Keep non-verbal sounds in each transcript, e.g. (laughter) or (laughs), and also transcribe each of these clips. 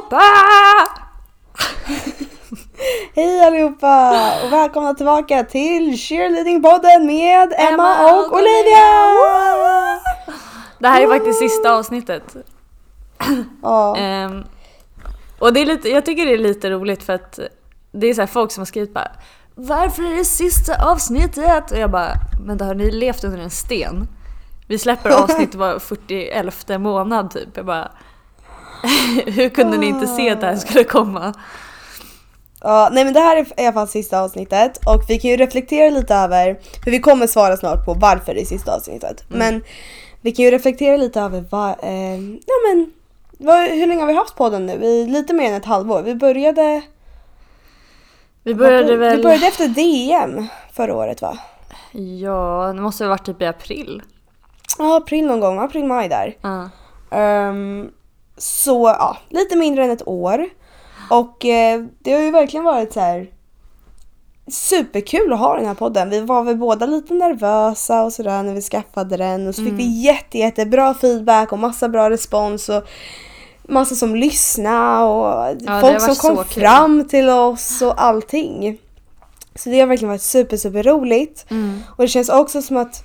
allihopa! (laughs) Hej allihopa och välkomna tillbaka till Cheerleadingpodden med Emma, Emma och, och Olivia! Det här är faktiskt sista avsnittet. (clears throat) Ja. Ehm, och det är lite, jag tycker det är lite roligt för att det är så här folk som har skrivit bara Varför är det sista avsnittet? Och jag bara, men då har ni levt under en sten? Vi släpper avsnitt var 41 månad typ. Jag bara, (laughs) hur kunde ni inte se att det här skulle komma? Ja, nej men det här är i alla fall sista avsnittet och vi kan ju reflektera lite över, för vi kommer svara snart på varför det är sista avsnittet. Mm. Men vi kan ju reflektera lite över vad, eh, ja men, vad, hur länge har vi haft podden nu? I lite mer än ett halvår. Vi började, Vi började väl... vi började efter DM förra året va? Ja, det måste ha varit typ i april. Ja, april någon gång, april, maj där. Ja. Ehm, så ja, lite mindre än ett år. Och eh, det har ju verkligen varit så här superkul att ha den här podden. Vi var väl båda lite nervösa och sådär när vi skaffade den och så fick vi jätte, jättebra feedback och massa bra respons och massa som lyssnade och har folk som kom fram till oss och allting. Så det har verkligen varit super, super roligt. Mm. Och det känns också som att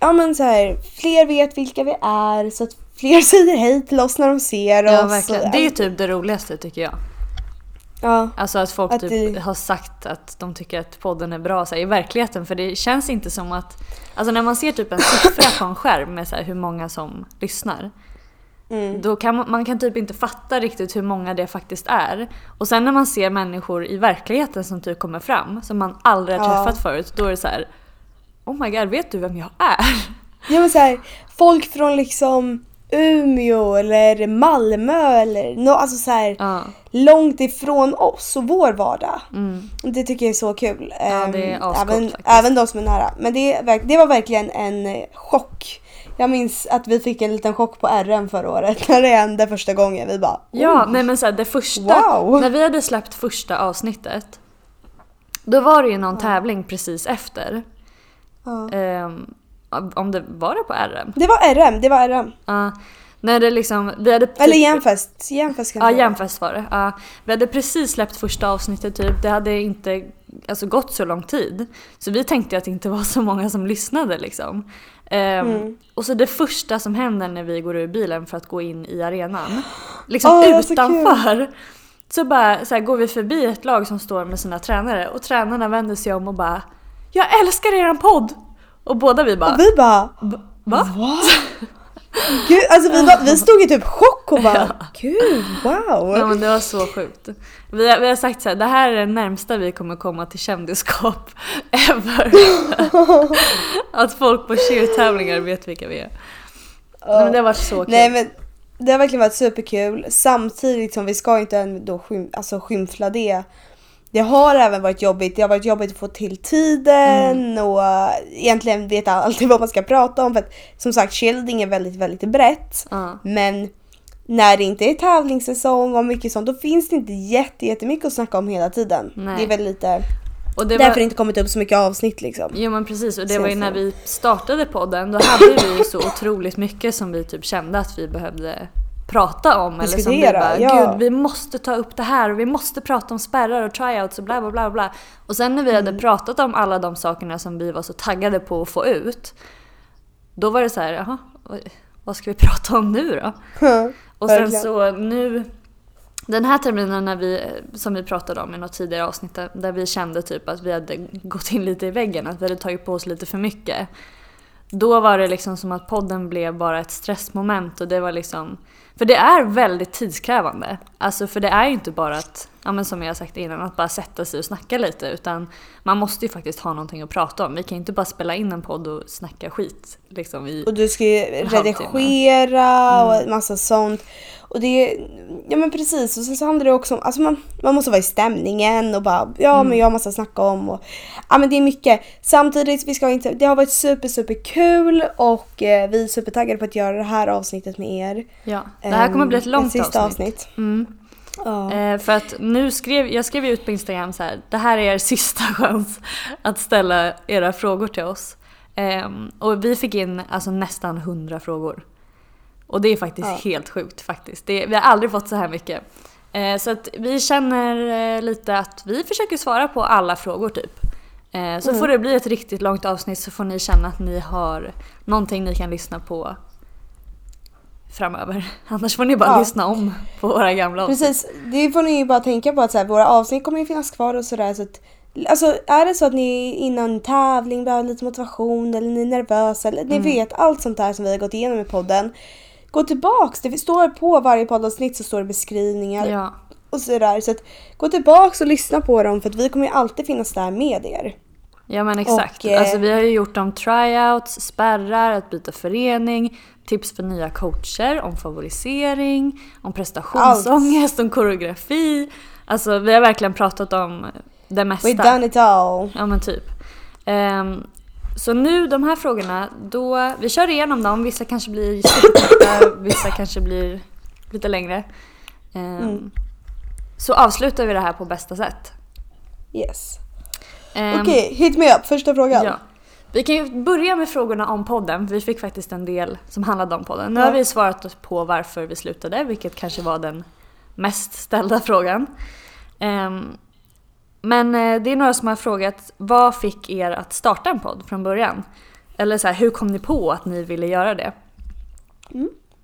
ja men så här, fler vet vilka vi är så att fler säger hej till oss när de ser Ja oss. verkligen. Och- Det är typ det roligaste tycker jag. Ja, Alltså att folk Att typ det- har sagt att de tycker att podden är bra så här, i verkligheten. För det känns inte som att... Alltså när man ser typ en siffra på en skärm med så här, hur många som lyssnar. mm. Då kan man, man kan typ inte fatta riktigt hur många det faktiskt är. Och sen när man ser människor i verkligheten som typ kommer fram, som man aldrig har Ja. träffat förut, då är det så här. Oh my god, vet du vem jag är? ja men så här, folk från liksom Umeå eller Malmö eller no, alltså så här, Ja. långt ifrån oss och vår vardag. Mm. Det tycker jag är så kul. Ja, det är Ehm, ascoolt även, faktiskt. även de som är nära. Men det, det var verkligen en eh, chock. Jag minns att vi fick en liten chock på RM förra året (laughs) när det hände första gången. Vi bara Ja, "Oj." nej men så här, det första, Wow. när vi hade släppt första avsnittet, då var det ju någon tävling precis efter. Ja. Om det var det på RM? Det var RM, det var RM. Ja. när det liksom, vi hade typ, Eller Järnfest. Järnfest kan Ja. Järnfest var det. Ja, vi hade precis släppt första avsnittet typ. Det hade inte alltså, gått så lång tid. Så vi tänkte att det inte var så många som lyssnade liksom. Ehm, Mm. Och så det första som händer när vi går ur bilen för att gå in i arenan, liksom det var så utanför. Så bara så här, går vi förbi ett lag som står med sina tränare och tränarna vänder sig om och bara “Jag älskar eran podd!” Och båda vi bara Och vi bara “Va?” (laughs) Gud, alltså vi, var, vi stod i typ chock och bara Gud, wow! Ja men det var så sjukt. Vi har, vi har sagt så här, det här är det närmsta vi kommer komma till kändisskap (laughs) ever. (laughs) att folk på cheertävlingar vet vilka vi är. Nej, men det har varit så kul. Nej men det har verkligen varit superkul samtidigt som vi ska inte ändå skym, alltså skymfla det. Det har även varit jobbigt. Det har varit jobbigt att få till tiden Mm. och egentligen veta alltid vad man ska prata om. För att som sagt, shielding är väldigt, väldigt brett. Ja. Men när det inte är tävlingssäsong och mycket sånt, då finns det inte jätte, jättemycket att snacka om hela tiden. Nej. Det är väl lite Och det därför var, det inte kommit upp så mycket avsnitt liksom. Jo men precis och det var ju Så, när vi startade podden då hade vi ju så otroligt mycket som vi typ kände att vi behövde prata om. Eller som Diskutera, bara, ja. gud vi måste ta upp det här och vi måste prata om spärrar och tryouts och bla bla bla bla. Och sen när vi Mm. hade pratat om alla de sakerna som vi var så taggade på att få ut. Då var det så här, jaha, vad ska vi (laughs) prata om nu då? Och sen Verkligen. så nu, den här terminen när vi, som vi pratade om i något tidigare avsnitt, där- där vi kände typ att vi hade gått in lite i väggen, att vi hade tagit på oss lite för mycket. Då var det liksom som att podden blev bara ett stressmoment och det var liksom, för det är väldigt tidskrävande. Alltså för det är ju inte bara att, ja men som jag sagt innan, att bara sätta sig och snacka lite utan man måste ju faktiskt ha någonting att prata om. Vi kan ju inte bara spela in en podd och snacka skit liksom i Och du ska ju redigera och Mm. en massa sånt. Och det, ja men precis. Och sen så handlar det också om, alltså man, man måste vara i stämningen och bara, ja Mm. men jag har massa att snacka om. Och, ja men det är mycket. Samtidigt, vi ska inte, det har varit super super kul och eh, vi är supertaggade på att göra det här avsnittet med er. Ja, det här kommer bli ett Ehm, långt sista avsnitt. avsnitt. Mm. Ja. Eh, för att nu skrev, jag skrev ut på Instagram så här, det här är er sista (laughs) chans att ställa era frågor till oss. Ehm, och vi fick in alltså nästan 100 frågor. Och det är faktiskt Ja. helt sjukt faktiskt. Det, vi har aldrig fått så här mycket. Eh, så att vi känner eh, lite att vi försöker svara på alla frågor typ. Eh, så Mm. får det bli ett riktigt långt avsnitt så får ni känna att ni har någonting ni kan lyssna på framöver. (laughs) Annars får ni bara Ja. lyssna om på våra gamla avsnitt. Precis, det får ni ju bara tänka på att så här, våra avsnitt kommer ju finnas kvar och sådär. Så att, alltså är det så att ni innan en tävling behöver lite motivation eller ni är nervösa eller ni vet allt sånt där som vi har gått igenom i podden. Gå tillbaks, det står på varje poddavsnitt så står det beskrivningar Ja. och sådär. Så att gå tillbaks och lyssna på dem för att vi kommer ju alltid finnas där med er. Ja men exakt. Och, eh, alltså, vi har ju gjort om tryouts, spärrar, att byta förening, tips för nya coacher, om favorisering, om prestationsångest, om koreografi. Alltså vi har verkligen pratat om det mesta. We've done it all. Ja men typ. Ehm, så nu de här frågorna, då, vi kör igenom dem. Vissa kanske blir superkorta, (coughs) vissa kanske blir lite längre. Ehm, Mm. Så avslutar vi det här på bästa sätt. Yes. Ehm, Okej, hit me up. Första frågan. Ja. Vi kan ju börja med frågorna om podden. Vi fick faktiskt en del som handlade om podden. Nu har vi svarat på varför vi slutade, vilket kanske var den mest ställda frågan. Ehm, men eh, det är några som har frågat, vad fick er att starta en podd från början? Eller så här, hur kom ni på att ni ville göra det?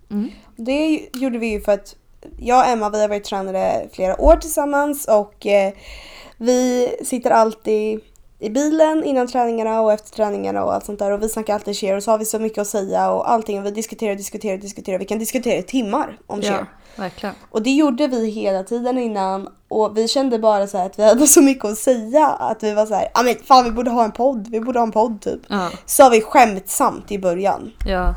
Mm. Det gjorde vi ju för att jag och Emma vi har varit tränare flera år tillsammans och eh, vi sitter alltid i bilen innan träningarna och efter träningarna och allt sånt där och vi snackar alltid cheer och så har vi så mycket att säga och allting och vi diskuterar, diskuterar, diskuterar. Vi kan diskutera i timmar om cheer. verkligen. Och det gjorde vi hela tiden innan och vi kände bara så här att vi hade så mycket att säga att vi var så här, ja men fan vi borde ha en podd, vi borde ha en podd typ. Ja, Sa vi skämtsamt i början. ja.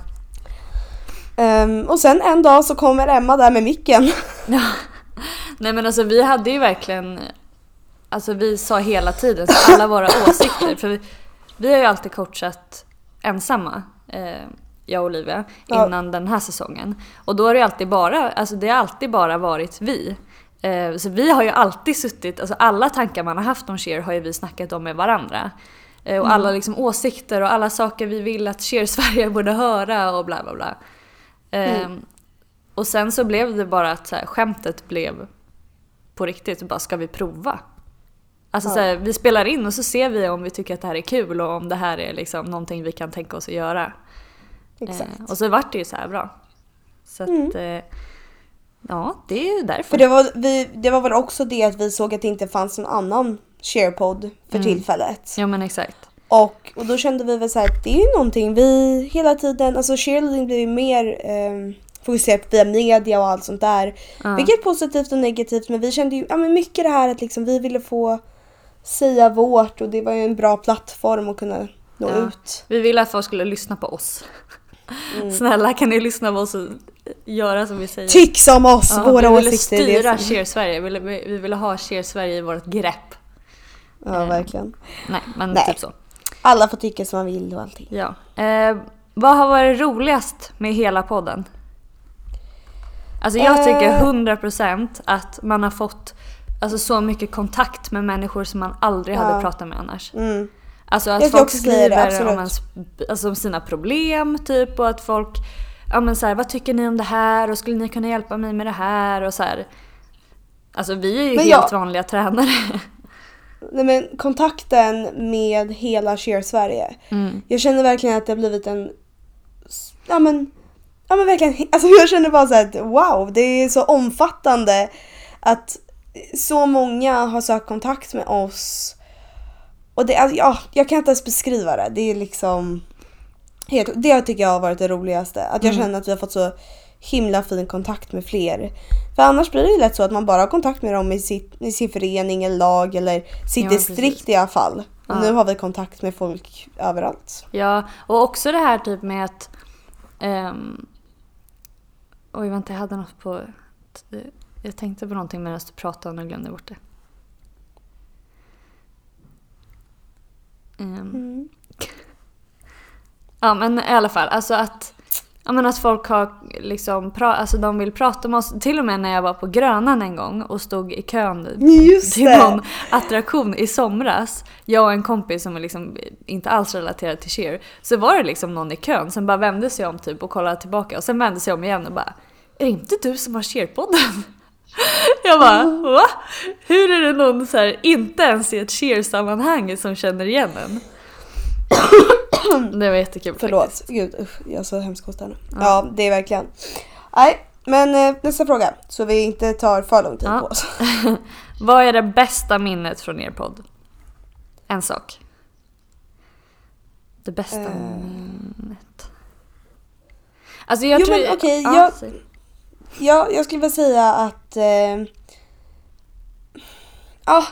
Ehm, och sen en dag så kommer Emma där med micken. (laughs) Nej men alltså vi hade ju verkligen, alltså vi sa hela tiden så alla våra (laughs) åsikter. För vi, vi har ju alltid coachat ensamma, eh, jag och Olivia, Ja. innan den här säsongen. Och då har det alltid bara, alltså det har alltid bara varit vi. Eh, så vi har ju alltid suttit, alltså alla tankar man har haft om cheer har ju vi snackat om med varandra. Eh, och alla liksom åsikter och alla saker vi vill att Cheer Sverige (laughs) borde höra och bla bla bla. Eh, Och sen så blev det bara att så här, skämtet blev på riktigt. Bara, ska vi prova? Alltså Ja. så här, vi spelar in och så ser vi om vi tycker att det här är kul och om det här är liksom någonting vi kan tänka oss att göra. Exakt. Eh, och så vart det ju så här bra. Så att, eh, ja, det är ju därför. För det var, vi, det var väl också det att vi såg att det inte fanns någon annan sharepodd för Mm. tillfället. Ja men exakt. Och, och då kände vi väl så här att det är ju någonting vi hela tiden, alltså cheerleading blir ju mer eh, fokuserat via media och allt sånt där. Ja. Vilket är positivt och negativt men vi kände ju ja, men mycket det här att liksom vi ville få säga vårt och det var ju en bra plattform att kunna nå Ja. ut. Vi ville att folk skulle lyssna på oss. Mm. Snälla kan ni lyssna på oss och göra som vi säger? Tyck som oss, Ja, våra vi ville åsikter. det är styra Cheer Sverige. Vi ville, vi ville ha Cheer Sverige i vårt grepp. Ja verkligen. Nej men Nej. typ så. Alla får tycka som man vill och allting. Ja. Eh, vad har varit roligast med hela podden? Alltså jag tycker Eh. 100% att man har fått alltså, så mycket kontakt med människor som man aldrig Ja. hade pratat med annars. Mm. Alltså att Jag folk det, skriver absolut. om, ens, alltså, om sina problem typ och att folk, ja men så här, vad tycker ni om det här och skulle ni kunna hjälpa mig med det här och så här. Alltså vi är ju Men helt jag- vanliga tränare. Nej men kontakten med hela Cheer Sverige. Mm. Jag känner verkligen att det har blivit en... Ja men... Ja men verkligen, (laughs) alltså jag känner bara så här att wow, det är så omfattande att så många har sökt kontakt med oss. Och det, alltså, ja, jag kan inte ens beskriva det. Det är liksom... Helt, det tycker jag har varit det roligaste. Att jag Mm. känner att vi har fått så himla fin kontakt med fler. För annars blir det ju lätt så att man bara har kontakt med dem i, sitt, i sin förening eller lag eller sitt Ja, distrikt precis. i alla fall. Ja. nu har vi kontakt med folk överallt. Ja, och också det här typ med att... ehm, oj, vänta, jag hade något på... Jag tänkte på någonting medan du pratade och nu glömde bort det. Ehm, (laughs) Ja, men i alla fall, alltså att... Ja men att folk har liksom, pra, alltså de vill prata med oss. Till och med när jag var på Grönan en gång och stod i kön Just till det. någon attraktion i somras. Jag och en kompis som är liksom inte alls relaterad till Cher. Så var det liksom någon i kön som bara vände sig om typ och kollade tillbaka och sen vände sig om igen och bara Är det inte du som har Cher-podden? Jag bara va? Hur är det någon så här, inte ens i ett Cher-sammanhang som känner igen en? Det var jättekul Förlåt, faktiskt. gud usch, jag är så hemskt hosta nu. Ja. det är verkligen. Nej, men eh, nästa fråga. Så vi inte tar för lång tid Ja. på oss. (laughs) Vad är det bästa minnet från er podd? En sak. Det bästa Eh. minnet. Alltså jag Jo, tror... men ja, jag- säg. Ja, jag skulle vilja säga att... Eh, ja,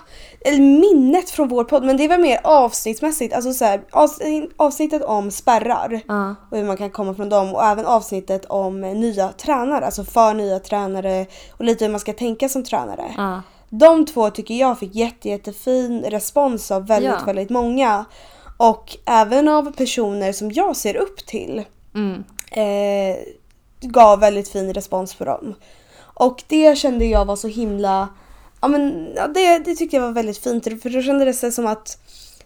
eller minnet från vår podd, men det var mer avsnittsmässigt. Alltså så här, avsnitt, avsnittet om spärrar Ja. och hur man kan komma från dem och även avsnittet om nya tränare, alltså för nya tränare och lite hur man ska tänka som tränare. Ja. De två tycker jag fick jätte, jättefin respons av väldigt, Ja. väldigt många. Och även av personer som jag ser upp till Mm. eh, gav väldigt fin respons på dem. Och det kände jag var så himla... Ja men ja, det, det tyckte jag var väldigt fint för då kändes det som att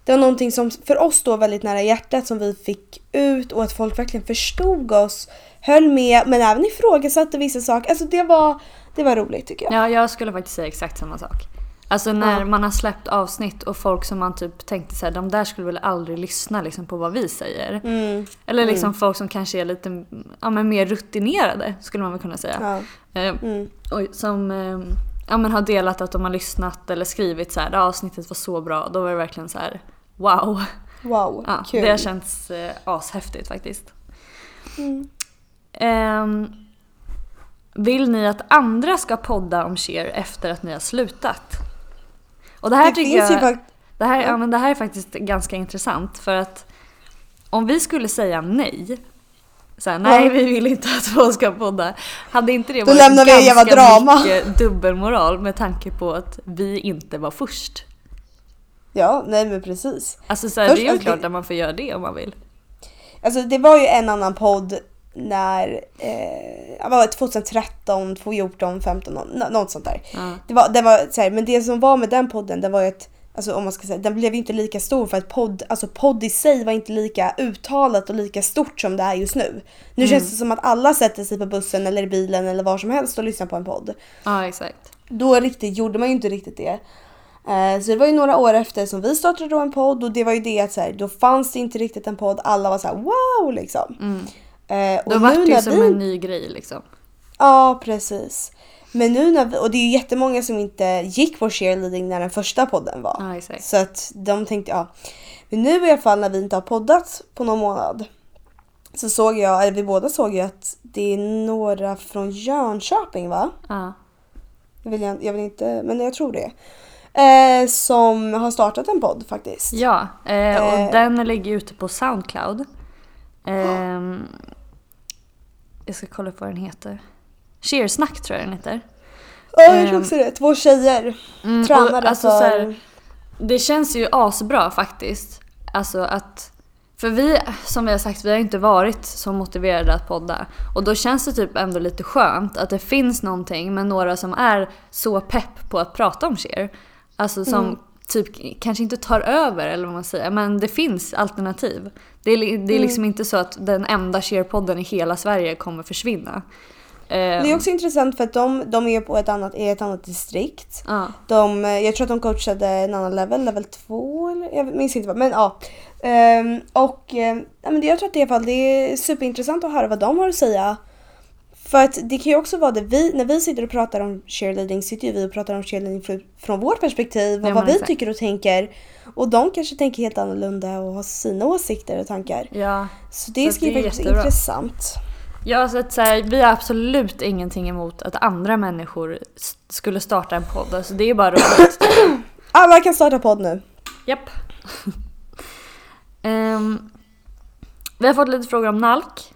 det var någonting som för oss då väldigt nära hjärtat som vi fick ut och att folk verkligen förstod oss, höll med men även ifrågasatte vissa saker. Alltså det var, det var roligt tycker jag. ja, jag skulle faktiskt säga exakt samma sak. Alltså när Ja. man har släppt avsnitt och folk som man typ tänkte såhär, de där skulle väl aldrig lyssna liksom på vad vi säger. Mm, Eller liksom folk som kanske är lite ja, men mer rutinerade skulle man väl kunna säga. ja, Eh, mm. Oj, som eh, ja, men har delat att de har lyssnat eller skrivit så här, "Det här avsnittet var så bra. Då var det verkligen så här, wow. Wow, Ja, kul. det har känts eh, ashäftigt faktiskt. Mm. Ehm, vill ni att andra ska podda om Cher efter att ni har slutat? Och det här Det tycker jag... faktiskt... Det här, ja, men det här är faktiskt ganska intressant för att om vi skulle säga nej, så här, nej vi vill inte att folk ska podda, hade inte det Då varit lämnar vi ganska drama. mycket dubbelmoral med tanke på att vi inte var först? Ja, nej men precis. Alltså så här, Först, det är ju alltså, klart att man får göra det om man vill. Alltså det var ju en annan podd när, eh, vad var det, 2013, 2014, 15, nå- något sånt där. Ja. Det var, det var så här, men det som var med den podden, det var ju att Alltså om man ska säga, den blev ju inte lika stor för att podd, alltså podd i sig var inte lika uttalat och lika stort som det är just nu. Nu känns det som att alla sätter sig på bussen eller i bilen eller var som helst och lyssnar på en podd. ja, exakt. Då riktigt gjorde man ju inte riktigt det. Eh, Så det var ju några år efter som vi startade då en podd och det var ju det att så här, då fanns det inte riktigt en podd. Alla var så här: wow liksom. Mm. Eh, Då och var nu det ju som vi- en ny grej liksom. Ja, precis. Men nu när vi, och det är ju jättemånga som inte gick på cheerleading när den första podden var. Exakt. Så att de tänkte, ja. Men nu i alla fall när vi inte har poddat på någon månad. Så såg jag, eller vi båda såg ju att det är några från Jönköping va? Ja. Jag vill, jag vill inte, men jag tror det. Eh, som har startat en podd faktiskt. Ja, eh, och Eh. den ligger ute på Soundcloud. Ehm, jag ska kolla på vad den heter. Cheersnack tror jag den heter. Ja, jag tror Ehm. också det. Två tjejer. Mm, och Tränare alltså, för... så här, det känns ju asbra faktiskt. Alltså att... För vi, som vi har sagt, vi har inte varit så motiverade att podda. Och då känns det typ ändå lite skönt att det finns någonting med några som är så pepp på att prata om Cher. Alltså som Mm. Typ kanske inte tar över eller vad man säger, men det finns alternativ. Det är, det är Mm. liksom inte så att den enda Cher-podden i hela Sverige kommer försvinna. Det är också intressant för att de, de är på ett annat, i ett annat distrikt. ja. De, eh, jag tror att de coachade en annan level, level 2 eller jag minns inte vad. Men ja. Ehm, och det, jag tror att det, i alla fall, det är superintressant att höra vad de har att säga. För att det kan ju också vara det vi, när vi sitter och pratar om cheerleading sitter ju vi och pratar om cheerleading fr- från vårt perspektiv och Ja, vad vi exakt. tycker och tänker. Och de kanske tänker helt annorlunda och har sina åsikter och tankar. ja. Så det Så ska ju jättebra. intressant. Ja, så att så här, vi har absolut ingenting emot att andra människor skulle starta en podd. Alltså, det är bara roligt. (clears throat) Alla kan starta podd nu. Japp. (laughs) Ehm, vi har fått lite frågor om Nalk.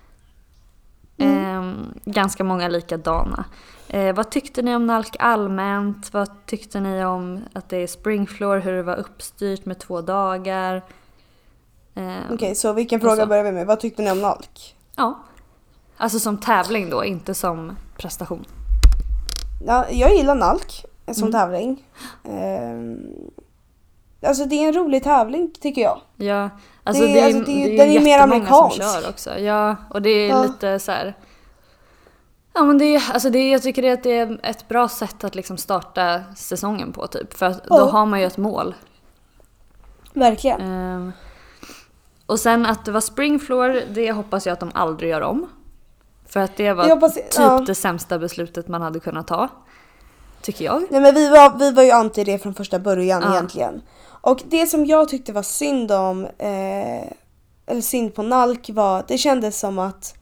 Ehm, ganska många likadana. Eh, vad tyckte ni om Nalk allmänt? Vad tyckte ni om att det är springfloor, hur det var uppstyrt med två dagar? Ehm, Okej, så vilken fråga så. börjar vi med? Vad tyckte ni om Nalk? Ja. Alltså som tävling då, inte som prestation. Ja, jag gillar Nalk som Mm. tävling. (gasps) Ehm, alltså det är en rolig tävling tycker jag. Ja, alltså Det är- det, är, alltså, det är- det är, den är mer amerikansk. som kör också. Ja, och det är Ja. lite så här. Ja men det är, alltså det är, jag tycker det är, att det är ett bra sätt att liksom starta säsongen på typ. För att då har man ju ett mål. Verkligen. Ehm, och sen att det var springfloor, det hoppas jag att de aldrig gör om. För att det var hoppas- typ ja. det sämsta beslutet man hade kunnat ta. Tycker jag. Nej men vi var, vi var ju anti det från första början Ja. egentligen. Och det som jag tyckte var synd om, eh, eller synd på Nalk var, det kändes som att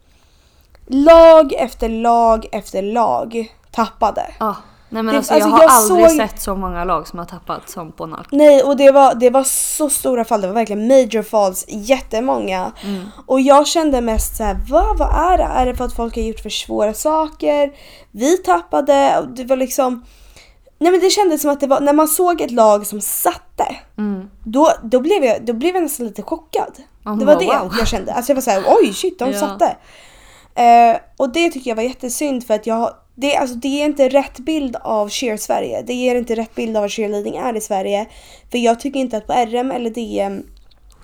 lag efter lag efter lag tappade. Ja. Nej men Det- alltså, alltså, jag har jag aldrig såg- sett så många lag som har tappat som på Nalk. Nej och det var, det var så stora fall, det var verkligen major falls, jättemånga. Mm. Och jag kände mest så här, vad, är det? Är det för att folk har gjort för svåra saker? Vi tappade, det var liksom Nej men det kändes som att det var, när man såg ett lag som satte, Mm. då, då, blev, jag, då blev jag nästan lite chockad. Man det var bara, det wow. jag kände. Alltså jag var såhär, oj shit de Ja. satte. Eh, och det tycker jag var jättesynd för att jag, det, alltså, det ger inte rätt bild av cheer Sverige. Det ger inte rätt bild av vad cheerleading är i Sverige. För jag tycker inte att på RM eller DM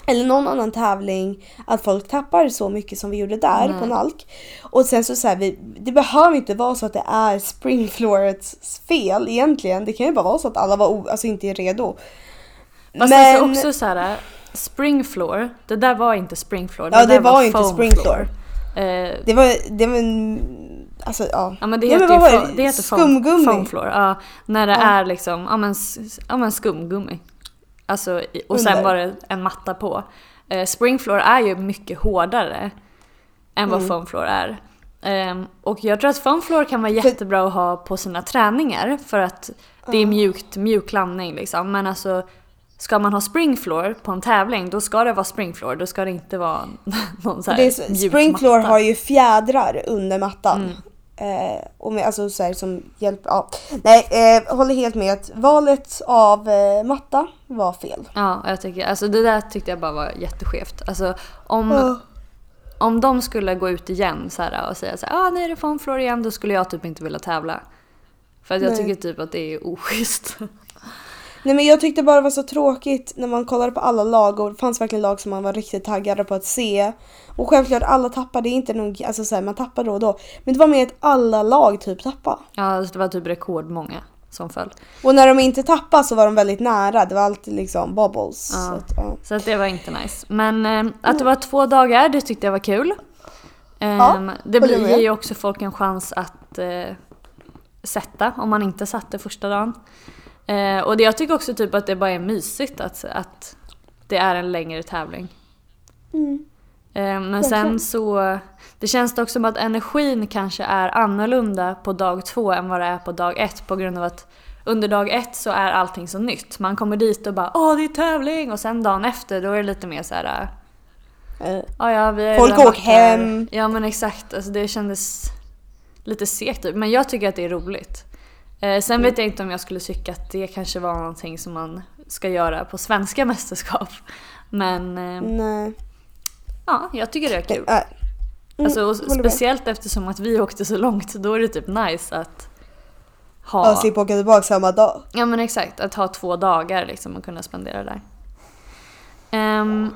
eller någon annan tävling att folk tappar så mycket som vi gjorde där Nej. på Nalk. Och sen så, så här, vi, det behöver inte vara så att det är springfloorets fel egentligen. Det kan ju bara vara så att alla var alltså inte är redo. Fast alltså också så här, springfloor, det där var inte springfloor. Ja, det där var inte foam springfloor. floor. Eh, Det var, det var en, alltså ja. Ja men det Ja, heter, men vad ju var det? det heter Skumgummi. foam floor. Ja, när det Ja. är liksom, ja men, ja men skumgummi. Alltså, och sen var det en matta på. Eh, spring floor är ju mycket hårdare än vad Mm. foam floor är. Ehm, och jag tror att foam floor kan vara jättebra att ha på sina träningar för att det är mjukt, mjuk landning liksom. Men alltså ska man ha spring floor på en tävling då ska det vara spring floor. Då ska det inte vara (laughs) någon så här Det är, mjuk springfloor matta. har ju fjädrar under mattan. Mm. Eh, och med, alltså så här, som hjälp, ja. Nej, eh, håller helt med att valet av eh, matta var fel. Ja, jag tycker, alltså det där tyckte jag bara var jätteskevt. Alltså om, Ja. om de skulle gå ut igen så här, och säga så här, ah, är det foam floor igen, då skulle jag typ inte vilja tävla. För att jag Nej. tycker typ att det är oschysst. (laughs) Nej men jag tyckte bara det var så tråkigt när man kollade på alla lag och det fanns verkligen lag som man var riktigt taggade på att se. Och självklart alla tappade, det inte nog, alltså så här, man tappar då och då. Men det var mer att alla lag typ tappade. Ja, alltså det var typ rekordmånga som föll. Och när de inte tappade så var de väldigt nära, det var alltid liksom bubbles. Ja. Så att, ja. Så att det var inte nice. Men eh, att det var två dagar, det tyckte jag var kul. Ehm, det håller blir, med. ger ju också folk en chans att eh, sätta om man inte satte första dagen. Eh, och det, jag tycker också typ att det bara är mysigt att, att det är en längre tävling. Mm. Eh, men Verkligen. sen så, det känns dock som att energin kanske är annorlunda på dag två än vad det är på dag ett på grund av att under dag ett så är allting så nytt. Man kommer dit och bara åh det är tävling och sen dagen efter då är det lite mer så här. Eh, Ja, ja, vi Folk åker varit här." hem. Ja men exakt, alltså, det kändes lite segt typ. Men jag tycker att det är roligt. Eh, sen vet jag inte om jag skulle tycka att det kanske var någonting som man ska göra på svenska (laughs) mästerskap. Men eh, ja, jag tycker det är kul. Äh, mm, Alltså, håller med. speciellt eftersom att vi åkte så långt, då är det typ nice att ha... Ja, slippa åka tillbaka samma dag. Ja men exakt, att ha två dagar liksom och kunna spendera där. Ehm,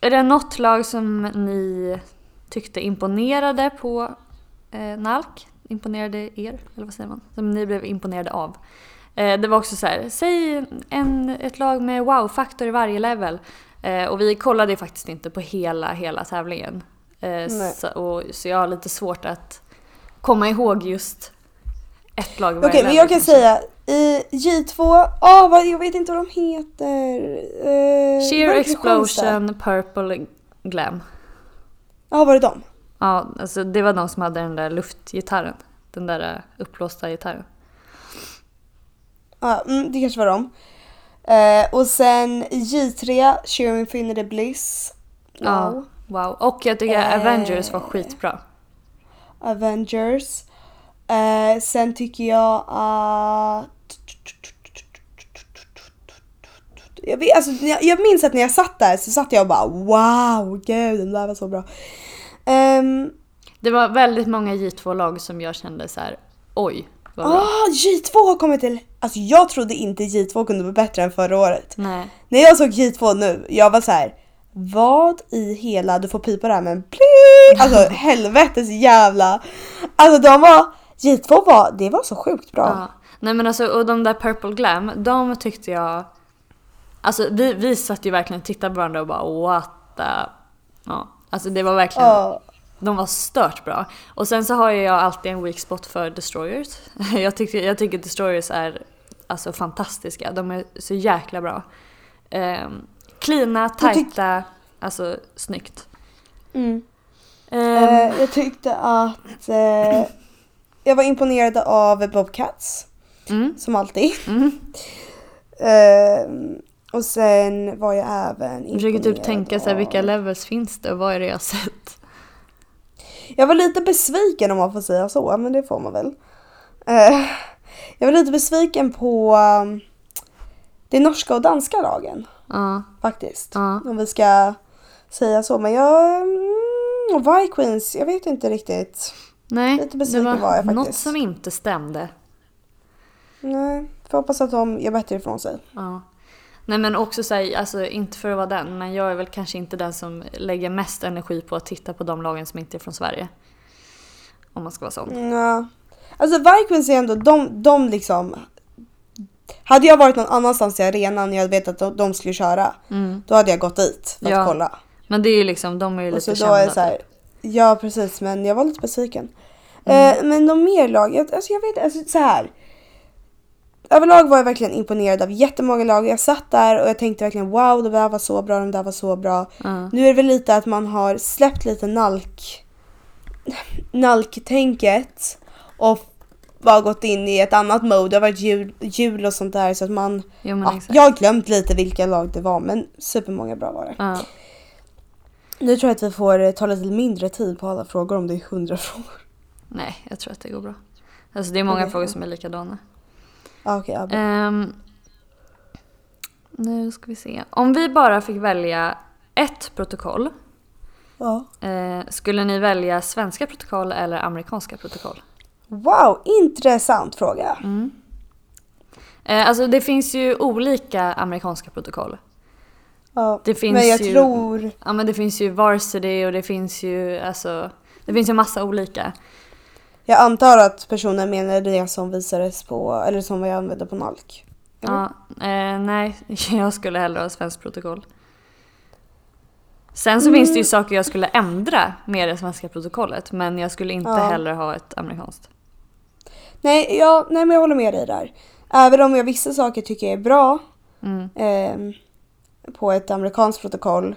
är det något lag som ni tyckte imponerade på eh, Nalk? Imponerade er? Eller vad säger man? Som ni blev imponerade av? Eh, det var också så här, säg en, ett lag med wow-faktor i varje level. Eh, och vi kollade faktiskt inte på hela, hela tävlingen. Eh, så, och, så jag har lite svårt att komma ihåg just ett lag i Okej, varje men level jag kan kanske. säga i J2, ah, vad, jag vet inte vad de heter. Eh, Sheer? Explosion, Purple Glam. Ja, var det dem? Ja, alltså det var de som hade den där luftgitarren. Den där eh, uppblåsta gitarren. Ja, mm, det kanske var dem. Eh, och sen i J3, Sheer Infinity Bliss. Wow. Ja. Wow. Och jag tycker Eh. Avengers var skitbra. Avengers. Eh, sen tycker jag att... Jag, vet, alltså, jag, jag minns att när jag satt där så satt jag och bara wow, gud den där var så bra. Ehm, Det var väldigt många J2-lag som jag kände så här: oj vad bra. Ah, J2 har kommit till... Alltså jag trodde inte J2 kunde bli bättre än förra året. Nej. När jag såg J2 nu, jag var så här. Vad i hela, du får pipa det här men pling! Alltså (laughs) helvetes jävla... Alltså de var, J2 var, det var så sjukt bra. Ja. Nej men alltså och de där Purple Glam, de tyckte jag... Alltså vi, vi satt ju verkligen och tittade på varandra och bara what the... Ja, alltså det var verkligen... Ja. De var stört bra. Och sen så har jag alltid en weak spot för Destroyers. (laughs) Jag tycker, jag tycker Destroyers är alltså fantastiska. De är så jäkla bra. Um, Jag tyck- tajta, alltså snyggt. Mm. Ehm, Eh, jag tyckte att eh, jag var imponerad av Bobcats, mm, som alltid. mm. Eh, och sen var jag även Jag försöker typ tänka så här, vilka levels finns det och vad är det jag har sett? Jag var lite besviken om man får säga så, men det får man väl. Eh, jag var lite besviken på um, de norska och danska lagen Ja, faktiskt. ja. Om vi ska säga så. Men jag... Mm, och Vikings, jag vet inte riktigt. Nej, Lite det besviken var, var jag något faktiskt. som inte stämde. Nej, får hoppas att de gör bättre ifrån sig. Ja. Nej men också säga, alltså inte för att vara den, men jag är väl kanske inte den som lägger mest energi på att titta på de lagen som inte är från Sverige. Om man ska vara sån. Ja. Alltså Vikings är ändå, de, de liksom... Hade jag varit någon annanstans i arenan och jag hade vetat att de, skulle köra, Mm. då hade jag gått dit för Ja, att kolla. Men det är ju liksom, de är ju Och lite så då kända. är så här, ja precis men jag var lite besviken. Mm. Eh, men de mer lag, alltså jag vet alltså så här. Överlag var jag verkligen imponerad av jättemånga lag. Jag satt där och jag tänkte verkligen wow de där var så bra, de där var så bra. Ja. Nu är det väl lite att man har släppt lite nalk nalktänket och bara gått in i ett annat mode. Det har varit jul, jul och sånt där så att man, Jo ja, jag har glömt lite vilka lag det var men supermånga bra var det. Ja. Nu tror jag att vi får eh, ta lite mindre tid på alla frågor om det är hundra (laughs) frågor. Nej, jag tror att det går bra. Alltså det är många Okej. frågor som är likadana. Ah, Okej, ja. Ehm, nu ska vi se. Om vi bara fick välja ett protokoll, ja. eh, skulle ni välja svenska protokoll eller amerikanska protokoll? Wow, intressant fråga. Mm. Eh, alltså det finns ju olika amerikanska protokoll. Ja. Det finns men jag ju- tror... Ja men det finns ju varsity och det finns ju alltså det finns ju massa olika. Jag antar att personen menar det som visades på, eller som vi använde på NALK. Ja, eh, nej, (laughs) jag skulle hellre ha svenskt protokoll. Sen så finns det ju saker jag skulle ändra med det svenska protokollet men jag skulle inte Ja. heller ha ett amerikanskt. Nej, ja, nej, men jag håller med dig där. Även om jag vissa saker tycker är bra Mm. ehm, på ett amerikanskt protokoll.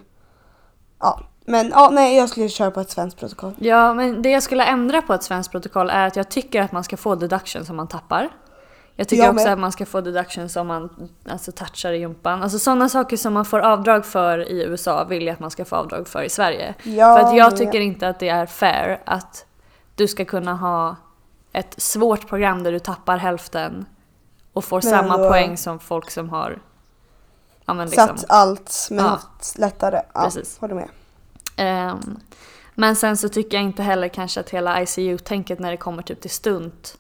Ja, men ja, nej, jag skulle köra på ett svenskt protokoll. Ja, men det jag skulle ändra på ett svenskt protokoll är att jag tycker att man ska få deduction som man tappar. Jag tycker Jag också att man ska få deduction som man alltså, touchar i jumpan. Alltså sådana saker som man får avdrag för i USA vill jag att man ska få avdrag för i Sverige. Ja, för att jag tycker inte att det är fair att du ska kunna ha ett svårt program där du tappar hälften och får Men samma ändå- poäng som folk som har ja, men liksom, Satt allt men haft lättare. Ja, Precis. håller med. Ehm, men sen så tycker jag inte heller kanske att hela ICU-tänket när det kommer typ till stunt.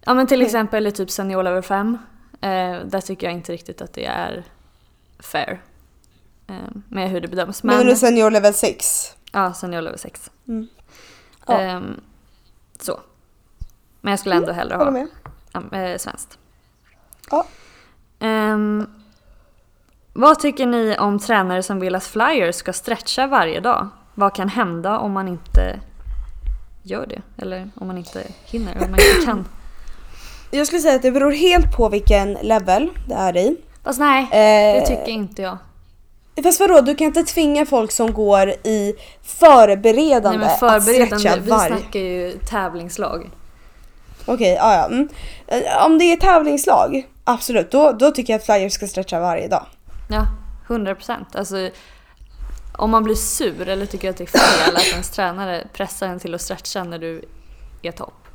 Ja men till Nej. exempel i typ senior level 5. Eh, där tycker jag inte riktigt att det är fair. ehm, med hur det bedöms. Men, Men, senior level 6. ja, senior level 6. Mm. Ja. Ehm, så. Men jag skulle ändå hellre Håller ha med. äh, svenskt. Ja. Vad tycker ni om tränare som vill att flyers ska stretcha varje dag? Vad kan hända om man inte gör det? Eller om man inte hinner, om man inte (laughs) kan? Jag skulle säga att det beror helt på vilken level det är i. Fast nej, Eh, det tycker inte jag. Fast vadå, du kan inte tvinga folk som går i förberedande, Nej men att stretcha förberedande, vi varje... snackar ju tävlingslag. Okej, ja ja. Mm. Eh, Om det är tävlingslag, absolut. Då, då tycker jag att flyers ska stretcha varje dag. Ja, 100 procent. Alltså, om man blir sur eller tycker att det är fel att ens tränare pressar en till att stretcha när du är topp.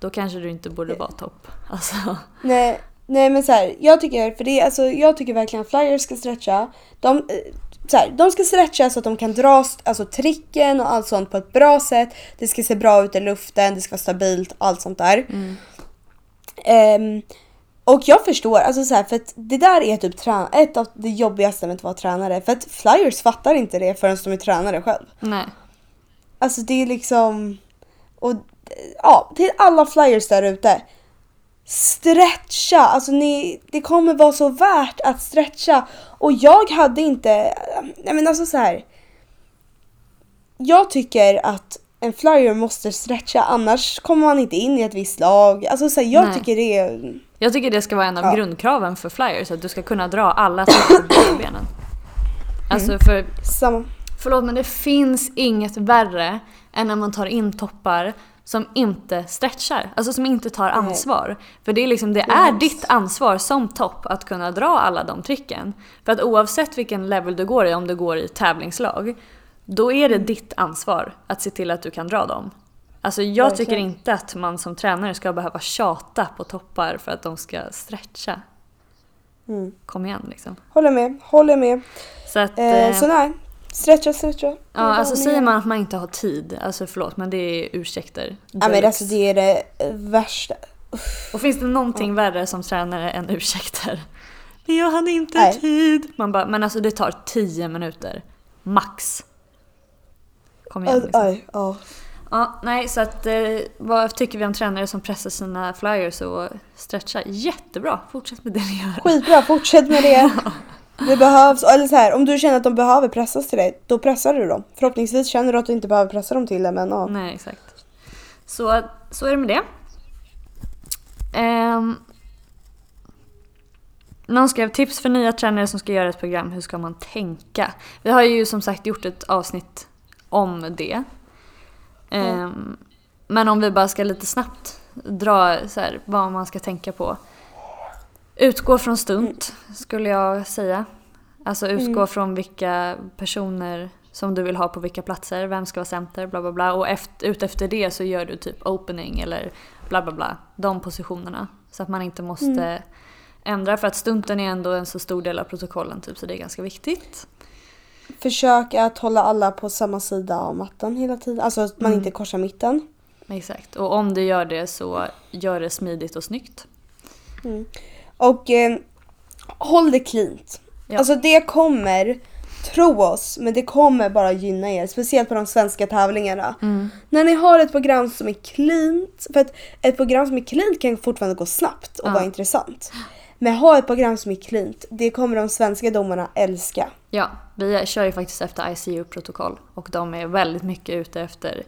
Då kanske du inte borde vara topp. Alltså, Nej, Nej men så här, jag tycker, för det, alltså, jag tycker verkligen att flyers ska stretcha. De, eh, så här, de ska stretcha så att de kan dra alltså, tricken och allt sånt på ett bra sätt. Det ska se bra ut i luften, det ska vara stabilt, allt sånt där. Ehm, och jag förstår, alltså så här, för att det där är typ ett av det jobbigaste med att vara tränare. För att flyers fattar inte det förrän de är tränare själv. Nej. Alltså det är liksom... Och ja, till alla flyers där ute. Stretcha! Alltså ni, det kommer vara så värt att stretcha. Och jag hade inte... Nej men alltså så här. Jag tycker att en flyer måste stretcha annars kommer man inte in i ett visst lag. Alltså så här, jag Nej. tycker det är... Jag tycker det ska vara en av Ja. grundkraven för flyers, att du ska kunna dra alla typer av benen. Alltså för, Samma. förlåt men det finns inget värre än när man tar in toppar som inte stretchar, alltså som inte tar ansvar. För det är liksom, det är Yes. ditt ansvar som topp att kunna dra alla de tricken. För att oavsett vilken level du går i, om du går i tävlingslag, då är det ditt ansvar att se till att du kan dra dem. Alltså jag Verkligen. tycker inte att man som tränare ska behöva tjata på toppar för att de ska stretcha. Mm. Kom igen liksom. Håller med, håller med. Så att... Eh, eh, så nej, stretcha, stretcha. Ja, bara alltså säger man att man inte har tid, alltså förlåt men det är ursäkter. Ja men alltså det är det värsta. Och finns det någonting värre som tränare än ursäkter? (laughs) Men jag hade inte Nej. tid. Man bara, men alltså det tar 10 minuter. Max. Kom igen Aj, liksom. aj, ja. Nej så att eh, vad tycker vi om tränare som pressar sina flyers och stretchar? Jättebra, fortsätt med det ni gör. Skitbra, fortsätt med det. (laughs) Det behövs, eller så här, om du känner att de behöver pressas till dig, då pressar du dem. Förhoppningsvis känner du att du inte behöver pressa dem till det, men ja. Nej, exakt. Så, så är det med det. Um, någon skrev tips för nya tränare som ska göra ett program. Hur ska man tänka? Vi har ju som sagt gjort ett avsnitt om det. Ehm, Men om vi bara ska lite snabbt dra så här, vad man ska tänka på. Utgå från stunt skulle jag säga. Alltså utgå från vilka personer som du vill ha på vilka platser, vem ska vara center, bla bla bla. Och efter, ut efter det så gör du typ opening eller bla bla bla. De positionerna. Så att man inte måste ändra för att stunten är ändå en så stor del av protokollen typ så det är ganska viktigt. Försök att hålla alla på samma sida av mattan hela tiden. Alltså att man inte korsar mitten. Exakt. Och om du gör det så gör det smidigt och snyggt. Och eh, håll det cleant. Ja. Alltså det kommer, tro oss, men det kommer bara gynna er. Speciellt på de svenska tävlingarna. När ni har ett program som är cleant. För att ett program som är cleant kan fortfarande gå snabbt och Ja. vara intressant. Men ha ett program som är cleant, det kommer de svenska domarna älska. Ja, vi kör ju faktiskt efter ICU-protokoll och de är väldigt mycket ute efter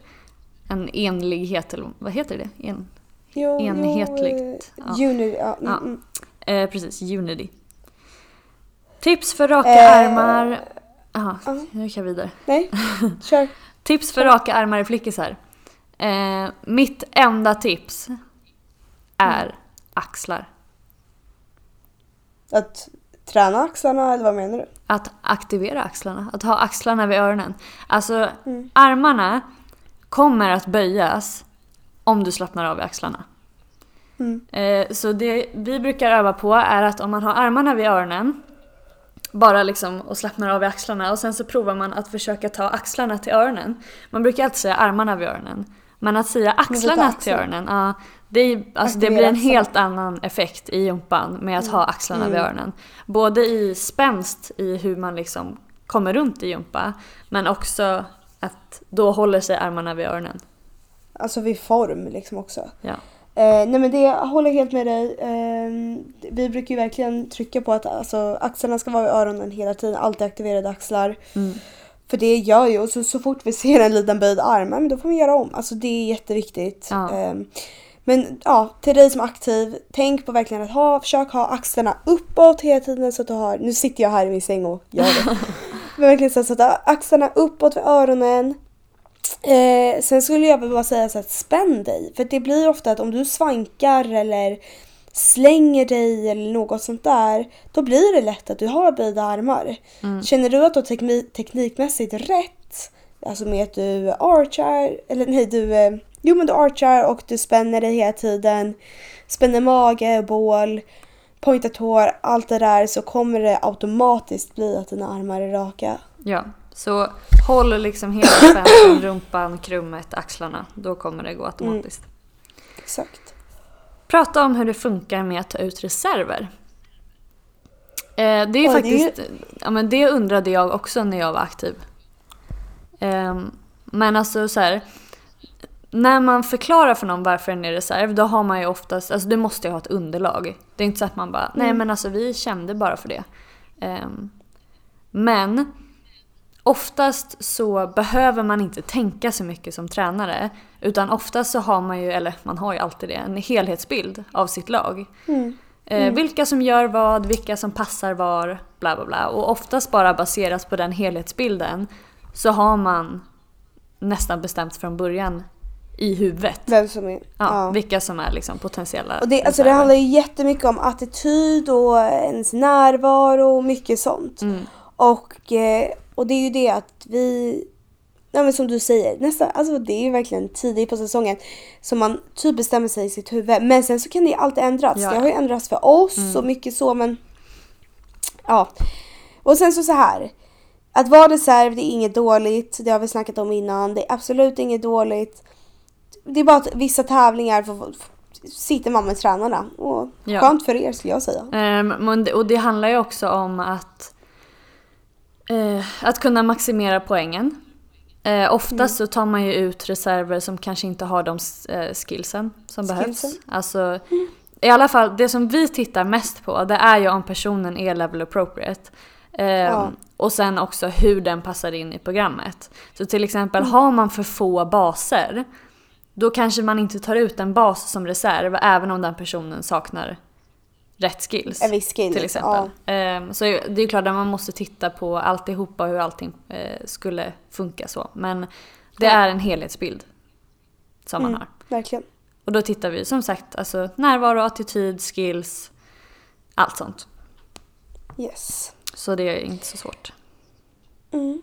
en enlighet, eller vad heter det? En, Jo, Enhetligt, Jo, ja. eh, uni, ja, mm, Ja. mm. eh, precis, Unity. Tips för raka Eh, armar... Jaha, nu gick jag vidare. Nej, (laughs) kör. Tips för raka armar i flickisar. Eh, mitt enda tips är axlar. Att träna axlarna eller vad menar du? Att aktivera axlarna, att ha axlarna vid öronen. Alltså armarna kommer att böjas om du slappnar av i axlarna. Mm. Eh, så det vi brukar öva på är att om man har armarna vid öronen bara liksom och slappnar av i axlarna och sen så provar man att försöka ta axlarna till öronen. Man brukar alltid säga armarna vid öronen. Men att säga axlarna till öronen, ja, det, alltså det blir en axlarna. helt annan effekt i jumpan med att ha axlarna vid Mm. öronen. Både i spänst i hur man liksom kommer runt i jumpa men också att då håller sig armarna vid öronen. Alltså vid form liksom också. Ja. Eh, nej men det, jag håller helt med dig. Eh, vi brukar ju verkligen trycka på att alltså, axlarna ska vara vid öronen hela tiden. Alltid aktiverade axlar. Mm. För det gör ju, och så, så fort vi ser en liten böjd arm, men då får man göra om. Alltså det är jätteviktigt. Ja. Eh, men ja, till dig som är aktiv, tänk på verkligen att ha, försök ha axlarna uppåt hela tiden så att du har, nu sitter jag här i min säng och gör det. (laughs) men verkligen så att axlarna uppåt vid öronen. Eh, sen skulle jag väl bara säga så att spänn dig. För det blir ofta att om du svankar eller slänger dig eller något sånt där. Då blir det lätt att du har böjda armar. Känner du att du har tekni- teknikmässigt rätt. Alltså med att du archar, eller nej du, eh, jo men du archar och du spänner dig hela tiden. Spänner mage bål. pointat hår, allt det där så kommer det automatiskt bli att dina armar är raka. Ja, så håll liksom hela spänsten, (coughs) rumpan, krummet, axlarna. Då kommer det gå automatiskt. Exakt. Prata om hur det funkar med att ta ut reserver. Eh, det är Oj, det är faktiskt, ja men det undrade jag också när jag var aktiv. Ehm, men alltså så här, när man förklarar för någon varför den är reserv, då har man ju oftast, alltså du måste ju ha ett underlag. Det är inte så att man bara, nej men alltså vi kände bara för det. Ehm, men oftast så behöver man inte tänka så mycket som tränare. Utan oftast så har man ju, eller man har ju alltid det, en helhetsbild av sitt lag. Mm. Eh, vilka som gör vad, vilka som passar var, bla bla bla. Och oftast bara baserat på den helhetsbilden så har man nästan bestämt från början i huvudet Vem som är... ja, ja. vilka som är liksom potentiella Och det, alltså det handlar ju jättemycket om attityd och ens närvaro och mycket sånt. Mm. Och, eh, och det är ju det att vi, ja men som du säger, nästan, alltså det är ju verkligen tidigt på säsongen som man typ bestämmer sig i sitt huvud. Men sen så kan det ju alltid ändras. Ja. Det har ju ändrats för oss och mycket så men ja. Och sen så så här. Att vara reserv det är inget dåligt, det har vi snackat om innan. Det är absolut inget dåligt. Det är bara att vissa tävlingar får, sitter man med tränarna. Och Ja. skönt för er skulle jag säga. Det- och det handlar ju också om att, eh, att kunna maximera poängen. Eh, oftast så tar man ju ut reserver som kanske inte har de eh, skillsen som behövs. Skillsen. Alltså, I alla fall, det som vi tittar mest på det är ju om personen är level appropriate. Ehm, Ja. Och sen också hur den passar in i programmet. Så till exempel har man för få baser då kanske man inte tar ut en bas som reserv även om den personen saknar rätt skills. En viss skill. Till exempel. Ehm, så det är ju klart att man måste titta på alltihopa och hur allting eh, skulle funka så. Men det är en helhetsbild som man Mm. har. Verkligen. Och då tittar vi som sagt alltså närvaro, attityd, skills, allt sånt. Yes. Så det är inte så svårt. Mm.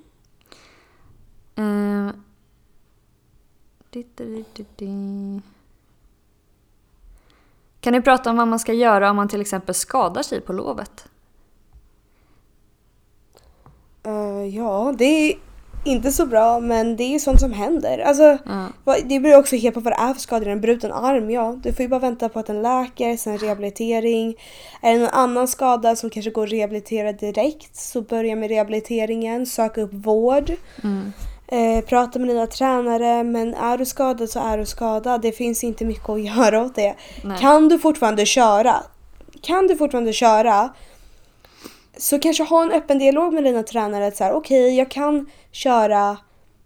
Ehm. Di-di-di-di-di. Kan ni prata om vad man ska göra om man till exempel skadar sig på lovet? Eh, ja, det är inte så bra men det är sånt som händer. Alltså, vad- det beror också helt på vad det är för skador. En bruten arm, ja. Du får ju bara vänta på att den läker, sen rehabilitering. Är det någon annan skada som kanske går att rehabilitera direkt så börja med rehabiliteringen, söka upp vård. Mm. Eh, prata med dina tränare men är du skadad så är du skadad. Det finns inte mycket att (laughs) göra åt det. Nej. Kan du fortfarande köra? Kan du fortfarande köra? Så kanske ha en öppen dialog med dina tränare okej jag kan köra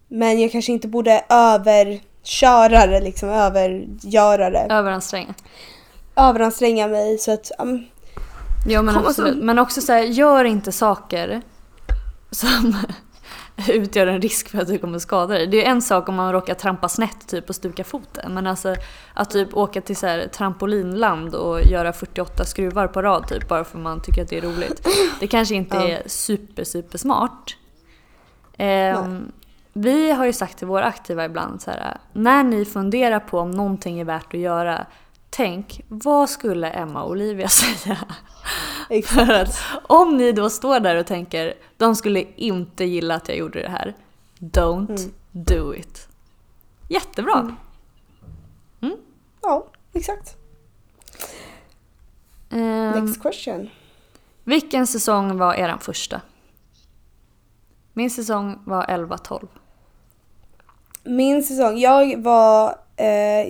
men jag kanske inte borde överköra det liksom, övergöra det. Överanstränga. Överanstränga mig så att, um, Jo men absolut. Men också så här, gör inte saker som (laughs) utgör en risk för att du kommer skada dig. Det är en sak om man råkar trampa snett typ och stuka foten. Men alltså att typ åka till så här trampolinland och göra 48 skruvar på rad typ bara för man tycker att det är roligt. Det kanske inte Ja. är super super smart. Ehm, vi har ju sagt till våra aktiva ibland så här, när ni funderar på om någonting är värt att göra, tänk vad skulle Emma och Olivia (laughs) säga? För att om ni då står där och tänker, de skulle inte gilla att jag gjorde det här. Don't Mm. do it. Jättebra! ja exakt. Ehm, Next question. vilken säsong var eran första? Min säsong var 11-12. Min säsong, jag var,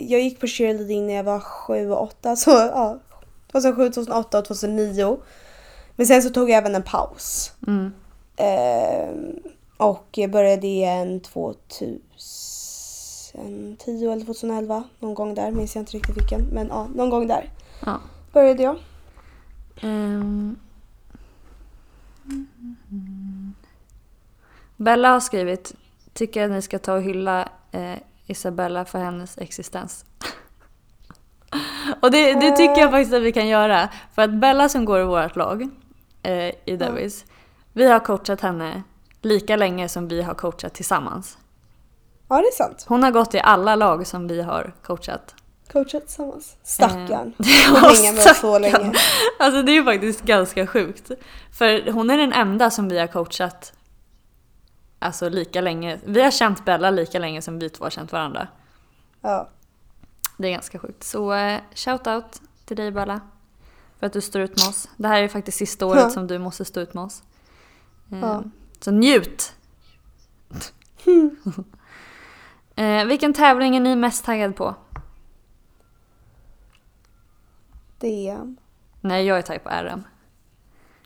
jag gick på cheerleading när jag var 7 och 8, så ja. 2007, 2008 och 2009. Men sen så tog jag även en paus. Mm. Eh, och jag började igen 2010 eller 2011. Någon gång där, minns jag inte riktigt vilken. Men ja, någon gång där Ja. började jag. Ehm. Bella har skrivit, tycker att ni ska ta och hylla eh, Isabella för hennes existens. (laughs) och det, det tycker jag faktiskt att vi kan göra. För att Bella som går i vårt lag eh, i Davis, vi har coachat henne lika länge som vi har coachat tillsammans. Ja, det är sant. Hon har gått i alla lag som vi har coachat. coachat tillsammans. Stackarn. Eh, (laughs) ja, hänger med så länge. Alltså det är ju faktiskt ganska sjukt. För hon är den enda som vi har coachat alltså lika länge. Vi har känt Bella lika länge som vi två har känt varandra. Ja. Det är ganska sjukt. Så eh, shout out till dig Bella. För att du står ut med oss. Det här är faktiskt sista (laughs) året Ja. som du måste stå ut med oss. Eh, Ja. Så njut! (laughs) eh, vilken tävling är ni mest taggad på? DM. Nej, jag är taggad på RM.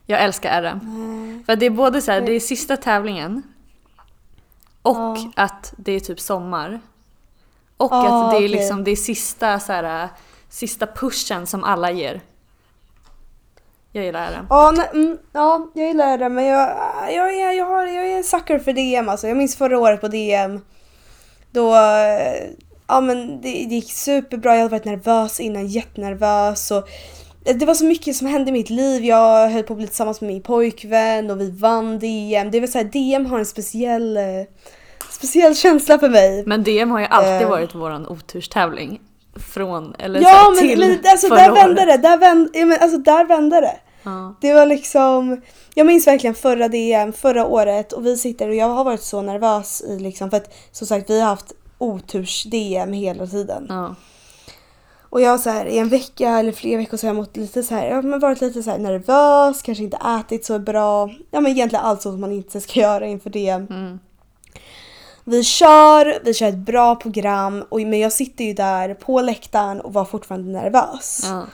Jag älskar RM. Nej. För det är både så här, det är sista tävlingen och Ja. att det är typ sommar. Och Ja, att det är okej. liksom det är sista, så här, sista pushen som alla ger. Jag gillar RM. Ja, nej, mm, ja, jag gillar det men jag, jag, är, jag, har, jag är en sucker för DM alltså. Jag minns förra året på DM. Då, eh, ja men det, det gick superbra. Jag hade varit nervös innan, jättenervös. Och det var så mycket som hände i mitt liv. Jag höll på att bli tillsammans med min pojkvän och vi vann DM. Det var så här, DM har en speciell, eh, speciell känsla för mig. Men DM har ju alltid Eh. varit våran oturstävling. Från, eller så Ja här, men till lite, alltså, förra där året. vände det. Där vände, ja, men, alltså, där vände det. Ja. Det var liksom, jag minns verkligen förra DM, förra året och vi sitter och jag har varit så nervös i liksom för att som sagt vi har haft oturs-DM hela tiden. Ja. Och jag så här, i en vecka eller flera veckor så har jag mått lite så här, jag har varit lite så här nervös, kanske inte ätit så bra. Ja men egentligen allt som man inte ska (laughs) göra inför DM. Mm. Vi kör, vi kör ett bra program och, men jag sitter ju där på läktaren och var fortfarande nervös. Ja.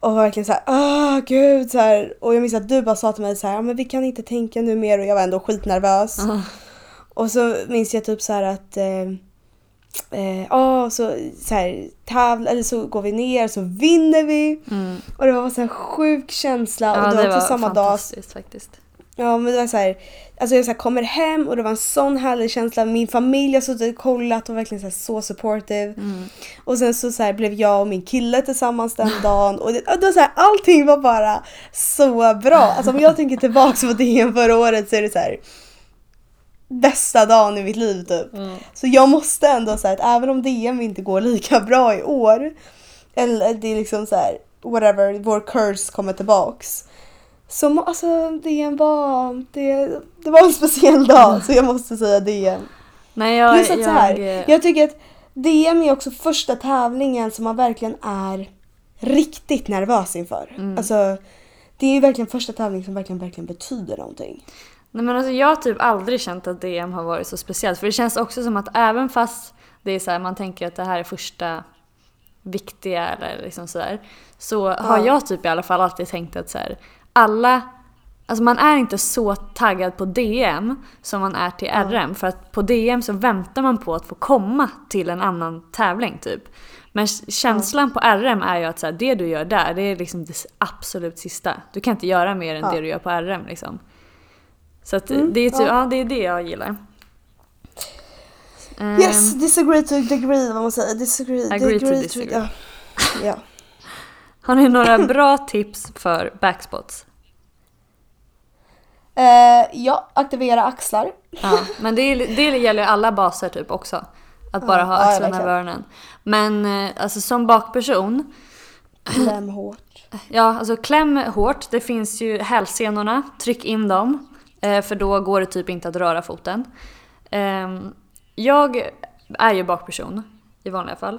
Och var verkligen såhär, åh gud så här. Och jag minns att du bara sa till mig så här, "Ja, men vi kan inte tänka nu mer och jag var ändå skitnervös. Ja. Och så minns jag typ så här att eh, eh, ja, så, så här, tävla, eller så går vi ner så vinner vi. Mm. Och det var så här sjuk känsla Ja, och det var det var samma dag. faktiskt. Ja men det var så här, alltså jag så här, kommer hem och det var en sån härlig känsla. Min familj har suttit och kollat och verkligen så, här, så supportive. Mm. Och sen så, så här, blev jag och min kille tillsammans den (laughs) dagen och, det, och då, så här, allting var bara så bra. Alltså om jag tänker tillbaka på DM förra året så är det så här bästa dagen i mitt liv typ. Mm. Så jag måste ändå säga att även om DM inte går lika (laughs) bra i år eller det är liksom så här whatever, vår curse kommer tillbaks. Så alltså DM var, det, det var en speciell dag så jag måste säga DM. Nej, jag, Plus att så här, jag, jag tycker att DM är också första tävlingen som man verkligen är riktigt nervös inför. Mm. Alltså, det är ju verkligen första tävlingen som verkligen, verkligen betyder någonting. Nej men alltså jag har typ aldrig känt att DM har varit så speciellt. För det känns också som att även fast det är så här, man tänker att det här är första viktiga eller liksom sådär. Så har Ja. jag typ i alla fall alltid tänkt att så här, alla Alltså man är inte så taggad på DM som man är till RM. För att på DM så väntar man på att få komma till en annan tävling typ. Men känslan på RM är ju att så här, det du gör där, det är liksom det absolut sista. Du kan inte göra mer än Ja. det du gör på RM liksom. Så att Mm, det, är typ, ja. ja. det är det jag gillar. Ehm, Yes, disagree to degree vad man säger. Disagree, Agree to disagree. ja. ja. Har ni några bra tips för backspots? Eh, ja, aktivera axlar. Ja, men det, det gäller ju alla baser typ också. Att bara Ja, ha ja, axlarna över öronen. Men eh, alltså som bakperson, Kläm hårt. ja alltså kläm hårt. Det finns ju hälsenorna, tryck in dem. Eh, För då går det typ inte att röra foten. Ehm, Jag är ju bakperson i vanliga fall.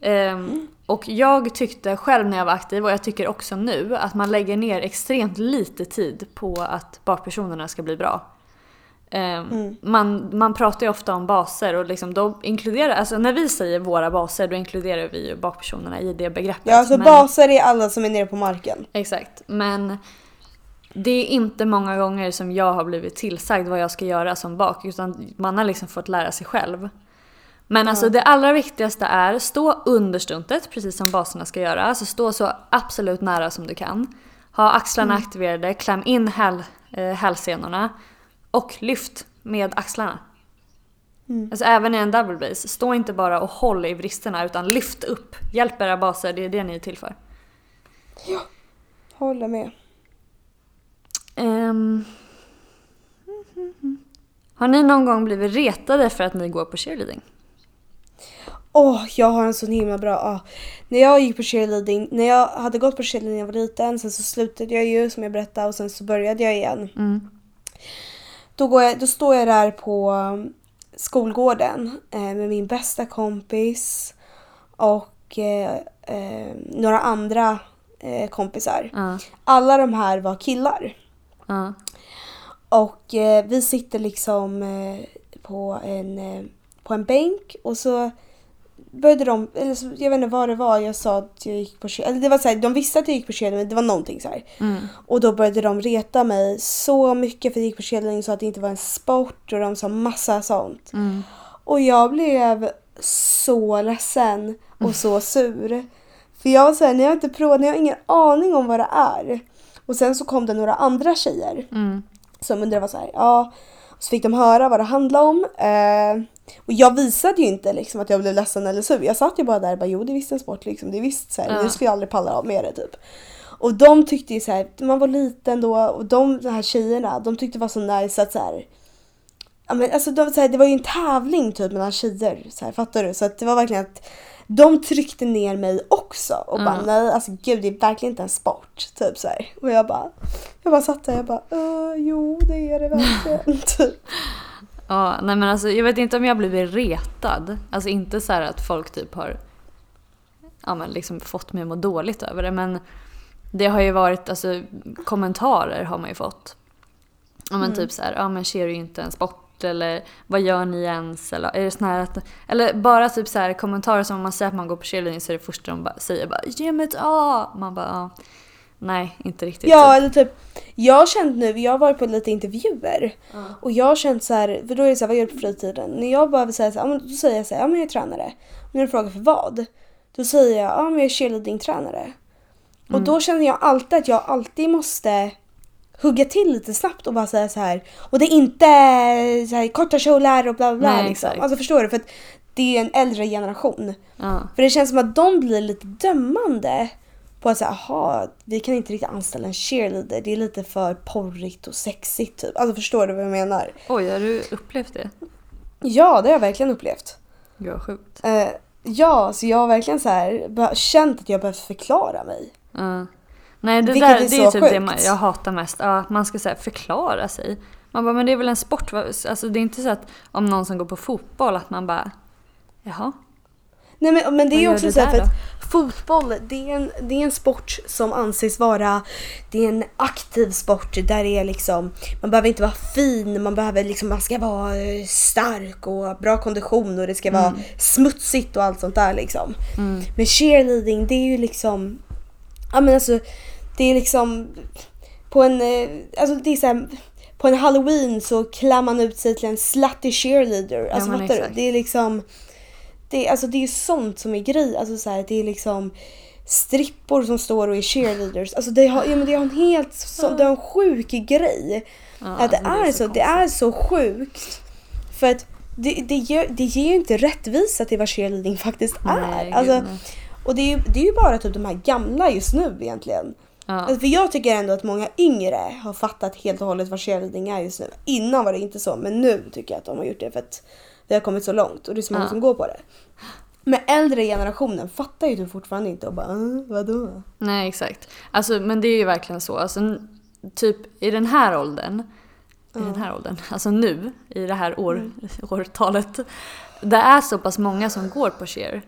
Ehm, Och jag tyckte själv när jag var aktiv, och jag tycker också nu, att man lägger ner extremt lite tid på att bakpersonerna ska bli bra. Ehm, Mm. man, man pratar ju ofta om baser och liksom då inkluderar, alltså när vi säger våra baser då inkluderar vi ju bakpersonerna i det begreppet. Ja, alltså Men- baser är alla som är nere på marken. Exakt, men det är inte många gånger som jag har blivit tillsagd vad jag ska göra som bak utan man har liksom fått lära sig själv. Men alltså det allra viktigaste är stå under stuntet precis som baserna ska göra. Alltså stå så absolut nära som du kan. Ha axlarna aktiverade, kläm in häl, eh, hälsenorna och lyft med axlarna. Mm. Alltså även i en double base, stå inte bara och håll i bristerna utan lyft upp. Hjälp era baser, det är det ni är till för. Håller med. Ehm. Har ni någon gång blivit retade för att ni går på cheerleading? Åh, jag har en sån himla bra... ah. När jag gick på cheerleading, när jag hade gått på cheerleading när jag var liten, sen så slutade jag ju som jag berättade och sen så började jag igen. Mm. Då, går jag, då står jag där på um, skolgården eh, med min bästa kompis och eh, eh, några andra eh, kompisar. Ja. Alla de här var killar. Ja. Och eh, vi sitter liksom eh, på, en, eh, på en bänk och så började de, eller så, jag vet inte vad det var jag sa att jag gick på cheer- eller det var så här, de visste att jag gick på cheerleading men det var någonting så här. Mm. Och då började de reta mig så mycket för att jag gick på cheerleading och sa att det inte var en sport och de sa massa sånt. Mm. Och jag blev så ledsen och så sur. För jag var såhär, ni har inte provat, ni har ingen aning om vad det är. Och sen så kom det några andra tjejer Mm. som undrade vad så här, ja. Så fick de höra vad det handlade om. Eh, och jag visade ju inte liksom att jag blev ledsen eller sur. Jag satt ju bara där och bara, jo det är visst en sport liksom. Det är visst så här, Ja. nu skulle jag aldrig palla av med det typ. Och de tyckte ju så här, man var liten då och de, de här tjejerna, de tyckte det var så nice att så här, ja men alltså de, så här, det var ju en tävling typ mellan tjejer, så här, fattar du? Så att det var verkligen att de tryckte ner mig också och bara nej alltså gud det är verkligen inte en sport. Typ så här. Och jag bara, jag bara satt där jag bara "Äh, jo det är det verkligen. (laughs) typ. Ja, nej men alltså jag vet inte om jag blivit retad. Alltså inte så här att folk typ har ja, men liksom fått mig att må dåligt över det. Men det har ju varit, alltså kommentarer har man ju fått. Ja men typ så här, ja men är ju inte en sport eller vad gör ni ens? Eller, är det sån att, eller bara typ så här kommentarer som om man säger att man går på cheerleading så är det första de bara säger bara ge mig ett A. Man bara ja. Nej, inte riktigt. Ja typ. eller typ, jag har känt nu, jag har varit på lite intervjuer och jag har känt så här, för då är det så här, vad gör du på fritiden? När jag bara vill säga så här, då säger jag så här, ja men jag är tränare. När du frågar för vad? Då säger jag, ja men jag är cheerleading-tränare. Och då känner jag alltid att jag alltid måste hugga till lite snabbt och bara säga så här. Och det är inte så här, korta kjolar och bla bla bla. Liksom. exakt. Alltså förstår du? För att det är en äldre generation. Ja. För det känns som att de blir lite dömande på att säga, aha, vi kan inte riktigt anställa en cheerleader. Det är lite för porrigt och sexigt typ. Alltså förstår du vad jag menar? Oj, har du upplevt det? Ja, det har jag verkligen upplevt. Vad sjukt. Eh, ja, så jag har verkligen så här, känt att jag behövt förklara mig. Ja. Nej, det, Vilket där, är det är typ det sjukt. man, jag hatar mest. Ja, att man ska så förklara sig. Man bara, men det är väl en sport? Alltså, det är inte så att om någon som går på fotboll att man bara, jaha? Nej men, men det är ju också så här, för att fotboll det är, en, det är en sport som anses vara det är en aktiv sport där det är liksom man behöver inte vara fin, man behöver liksom man ska vara eh, stark och bra kondition och det ska vara smutsigt och allt sånt där liksom. Mm. Men cheerleading det är ju liksom ja men alltså det är liksom på en eh, alltså det är så här, på en halloween så klär man ut sig till en slutty cheerleader. Alltså men fattar du? exakt. Det är liksom det, alltså det är ju sånt som är grej. Alltså så här, det är liksom strippor som står och är cheerleaders. Alltså det har, ja, men det har en helt så, det har en sjuk grej. Ja, att det, alltså, är, så, det är så sjukt. För att det, det, gör, det ger ju inte rättvisa till vad cheerleading faktiskt är. Nej, alltså, nej. och det är, ju, det är ju bara typ de här gamla just nu egentligen. Ja. Alltså, för jag tycker ändå att många yngre har fattat helt och hållet vad cheerleading är just nu. Innan var det inte så, men nu tycker jag att de har gjort det för att det har kommit så långt och det är så många Ja. som går på det. Men äldre generationen fattar ju typ fortfarande inte och bara äh, vadå? Nej, exakt. Alltså, men det är ju verkligen så. Alltså, typ i den här åldern, i den här åldern, alltså nu, i det här år, (laughs) årtalet, det är så pass många som går på cheer.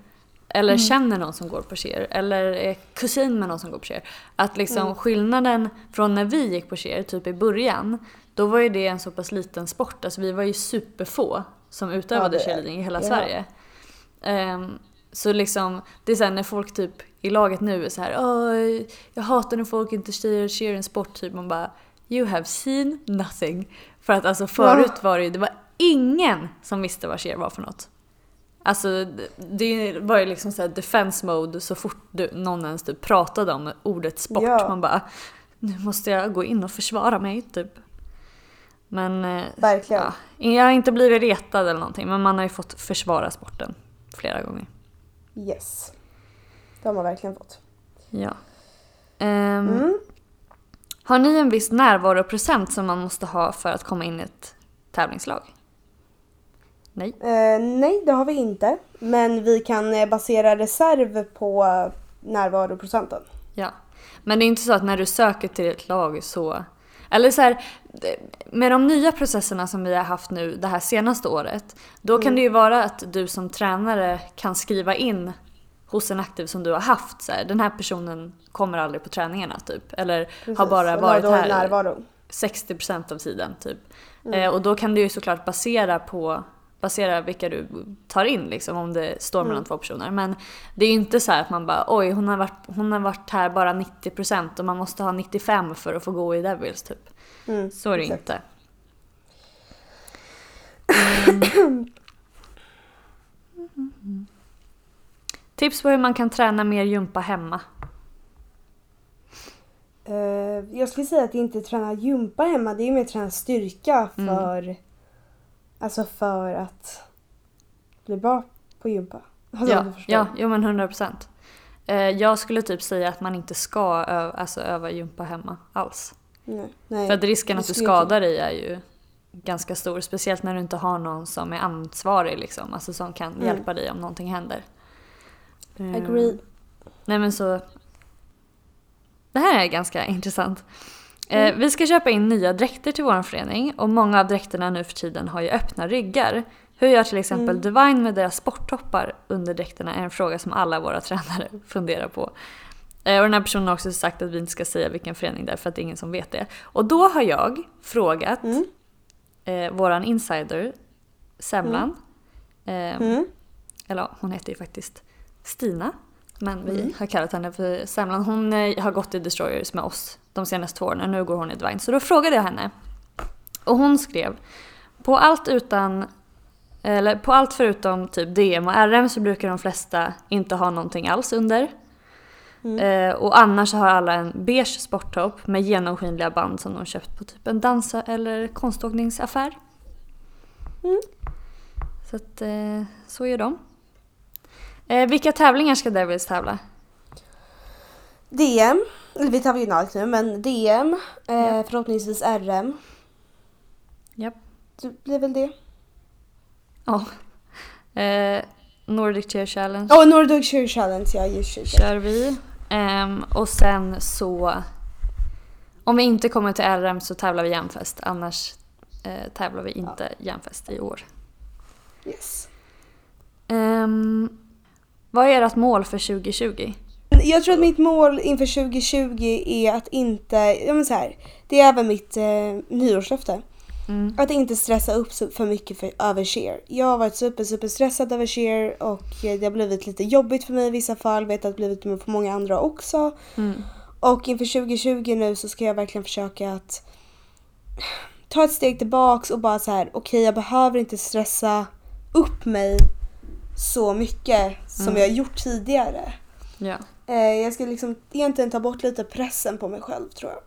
Eller känner någon som går på cheer. Eller är kusin med någon som går på cheer. Att liksom skillnaden från när vi gick på cheer, typ i början, då var ju det en så pass liten sport. Alltså vi var ju superfå som utövade är- cheerleading i hela ja. Sverige. Ehm, så liksom, det är såhär när folk typ i laget nu är så här, "Åh, jag hatar när folk inte säger cheer en sport, typ man bara You have seen nothing. För att alltså förut var det ju, det var ingen som visste vad cheer var för något. Alltså det- var ju liksom såhär defense mode så fort du, någon ens typ pratade om ordet sport. Ja. Man bara, nu måste jag gå in och försvara mig typ. Men eh, Verkligen. ja, jag har inte blivit retad eller någonting men man har ju fått försvara sporten flera gånger. Yes. Det har man verkligen fått. Ja. Ehm, Mm. Har ni en viss närvaroprocent som man måste ha för att komma in i ett tävlingslag? Nej. Eh, nej, det har vi inte. Men vi kan eh, basera reserv på närvaroprocenten. Ja. Men det är inte så att när du söker till ett lag så... Eller så här, med de nya processerna som vi har haft nu det här senaste året. Då kan det ju vara att du som tränare kan skriva in hos en aktiv som du har haft. Så här, den här personen kommer aldrig på träningarna typ. Eller har bara varit här Närvaro. 60% av tiden typ. Eh, och då kan du ju såklart basera på basera vilka du tar in liksom om det står mellan två personer. Men det är ju inte så här att man bara oj hon har varit, hon har varit här bara 90% och man måste ha 95 för att få gå i Devils typ. Mm, Så är det exakt. inte. Mm. Tips på hur man kan träna mer gympa hemma. Eh, jag skulle säga att inte träna gympa hemma, det är mer träna styrka Mm. för, alltså för att bli bra på gympa. Alltså, Ja, ja, jo men 100%. Eh, jag skulle typ säga att man inte ska ö- alltså, öva gympa hemma alls. Nej, nej. För att risken att du skadar dig är ju ganska stor. Speciellt när du inte har någon som är ansvarig liksom. Alltså som kan Mm. hjälpa dig om någonting händer. Eh, Agree. Nej men så... Det här är ganska (laughs) intressant. Eh, Mm. Vi ska köpa in nya dräkter till vår förening och många av dräkterna nu för tiden har ju öppna ryggar. Hur gör till exempel Mm. Divine med deras sporttoppar under dräkterna är en fråga som alla våra (laughs) tränare funderar på. Eh, Och den här personen har också sagt att vi inte ska säga vilken förening det är för att det är ingen som vet det. Och då har jag frågat Mm. eh, våran insider, Semlan. Eh, Mm. eller hon heter ju faktiskt Stina. Men vi Mm. har kallat henne för Semlan. Hon eh, har gått i Destroyers med oss de senaste två åren och nu går hon i Divine. Så då frågade jag henne. Och hon skrev på allt utan eller på allt förutom typ DM och RM så brukar de flesta inte ha någonting alls under. Mm. Eh, och annars har alla en beige sporttopp med genomskinliga band som de köpt på typ en dansa eller konståkningsaffär. Mm. Så att eh, så gör de. Eh, vilka tävlingar ska Devils tävla? DM, eller vi tar ju allt nu, men DM, eh, Ja. förhoppningsvis RM. Japp. Det blir väl det. Ja. Eh, Nordic Cheer Challenge Åh, oh, Nordic Cheer Challenge, ja just det. kör vi. Ehm, och sen så... Om vi inte kommer till RM så tävlar vi Jamfest. Annars eh, tävlar vi inte Jamfest i år. Yes. Ehm, vad är ert mål för 2020? Jag tror att mitt mål inför 2020 är att inte, ja men så här, det är även mitt eh, nyårslöfte. Mm. Att inte stressa upp för mycket för, över share. Jag har varit super, super stressad över share och eh, det har blivit lite jobbigt för mig i vissa fall. Vet att det har blivit det för många andra också. Mm. Och inför 2020 nu så ska jag verkligen försöka att ta ett steg tillbaks och bara så här, okej jag behöver inte stressa upp mig så mycket som Mm. jag har gjort tidigare. Ja. Eh, jag ska liksom egentligen ta bort lite pressen på mig själv tror jag.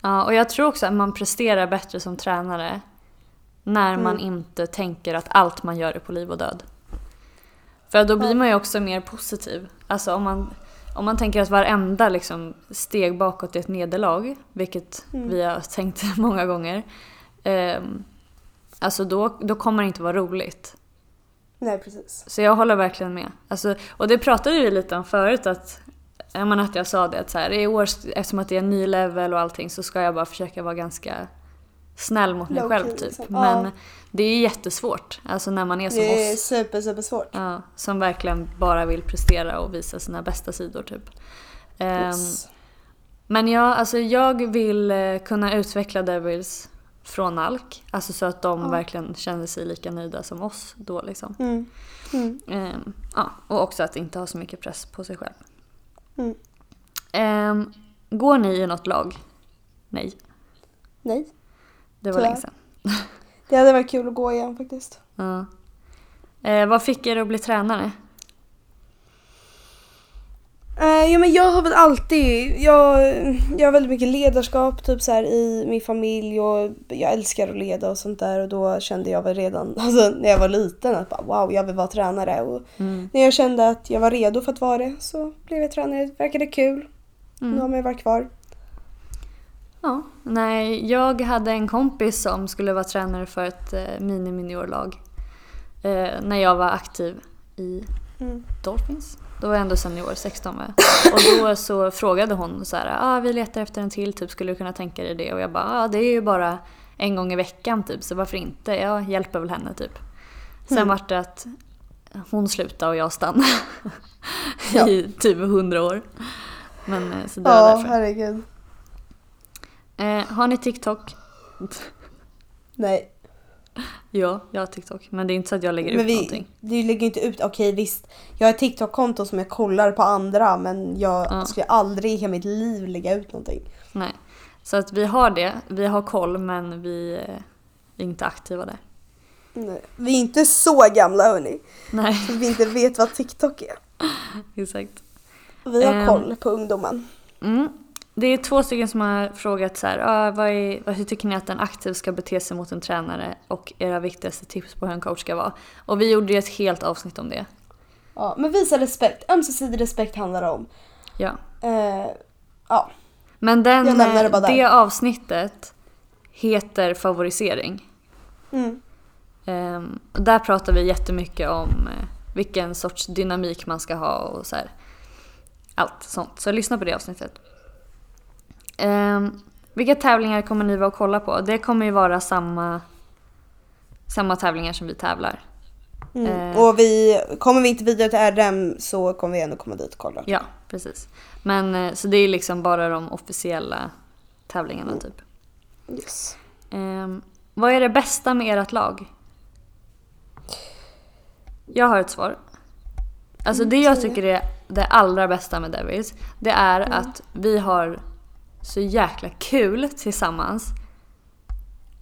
ja. Och jag tror också att man presterar bättre som tränare när man Mm. inte tänker att allt man gör är på liv och död. För då blir man ju också mer positiv. Alltså om man, om man tänker att varenda liksom steg bakåt är ett nederlag, vilket Mm. vi har tänkt (laughs) många gånger. ehm, alltså då, då kommer det inte vara roligt. Nej precis. Så jag håller verkligen med. Alltså, och det pratade vi lite om förut att jag menar att jag sa det att så här, i år, eftersom att det är en ny level och allting så ska jag bara försöka vara ganska snäll mot mig Low själv key, typ. liksom. Men Ja. det är jättesvårt. Alltså när man är som Det är oss. super, super svårt. Ja, som verkligen bara vill prestera och visa sina bästa sidor typ. Ehm, Yes. men ja, alltså jag vill eh, kunna utveckla Devils från Alk. Alltså så att de Ja. verkligen känner sig lika nöjda som oss då liksom. Mm. Mm. Ehm, ja, och också att inte ha så mycket press på sig själv. Mm. Ehm, går ni i något lag? Nej, Nej. det var Tyvärr. länge sedan. Det hade varit kul att gå igen faktiskt. Ja. Eh, vad fick er att bli tränare? Uh, ja men jag har väl alltid, jag, jag har väldigt mycket ledarskap typ så här i min familj och jag älskar att leda och sånt där och då kände jag väl redan (laughs) alltså, när jag var liten att bara, wow jag vill vara tränare och Mm. när jag kände att jag var redo för att vara det så blev jag tränare. Det verkade kul. Nu har Mm. man ju varit kvar. Ja, nej, jag hade en kompis som skulle vara tränare för ett eh, mini-miniorlag. eh, när jag var aktiv i Mm. Dolphins. Då var jag ändå senior, 16 var jag. Och då så frågade hon så här, ah, vi letar efter en till, typ skulle du kunna tänka dig det? Och jag bara, ah, det är ju bara en gång i veckan typ, så varför inte? Jag hjälper väl henne typ. Sen Mm. vart det att hon slutade och jag stannade. (laughs) Ja. I typ 100 år. Men eh, så det var Ja, därför. herregud. Eh, har ni TikTok? Nej. Ja, jag har TikTok. Men det är inte så att jag lägger Men ut vi, någonting. du lägger inte ut, okej visst. Jag har ett TikTok-konto som jag kollar på andra men jag Ja. skulle aldrig i hela mitt liv lägga ut någonting. Nej. Så att vi har det, vi har koll men vi eh, är inte aktiva där. Nej. Vi är inte så gamla hörni. Nej, Så vi inte vet vad TikTok är. (laughs) exakt. Vi har Ehm. koll på ungdomen. Mm. Det är två stycken som har frågat så här, ah, vad är, vad, hur tycker ni att en aktiv ska bete sig mot en tränare och era viktigaste tips på hur en coach ska vara? Och vi gjorde ett helt avsnitt om det. Ja, men visa respekt. Ömsesidig respekt handlar det om. Ja. Eh, ja. Men den, Jag det bara där. det avsnittet heter favorisering. Mm. Och där pratar vi jättemycket om eh, vilken sorts dynamik man ska ha och så här. Allt sånt. Så lyssna på det avsnittet. Um, vilka tävlingar kommer ni vara och kolla på? Det kommer ju vara samma, samma tävlingar som vi tävlar. Mm. Eh. Och vi, kommer vi inte vidare till RM så kommer vi ändå komma dit och kolla. Ja, precis. Men eh, så det är liksom bara de officiella tävlingarna typ. Yes. Ehm, vad är det bästa med ert lag? Jag har ett svar. Alltså det jag säg tycker är det allra bästa med Devils, det är att vi har så jäkla kul tillsammans.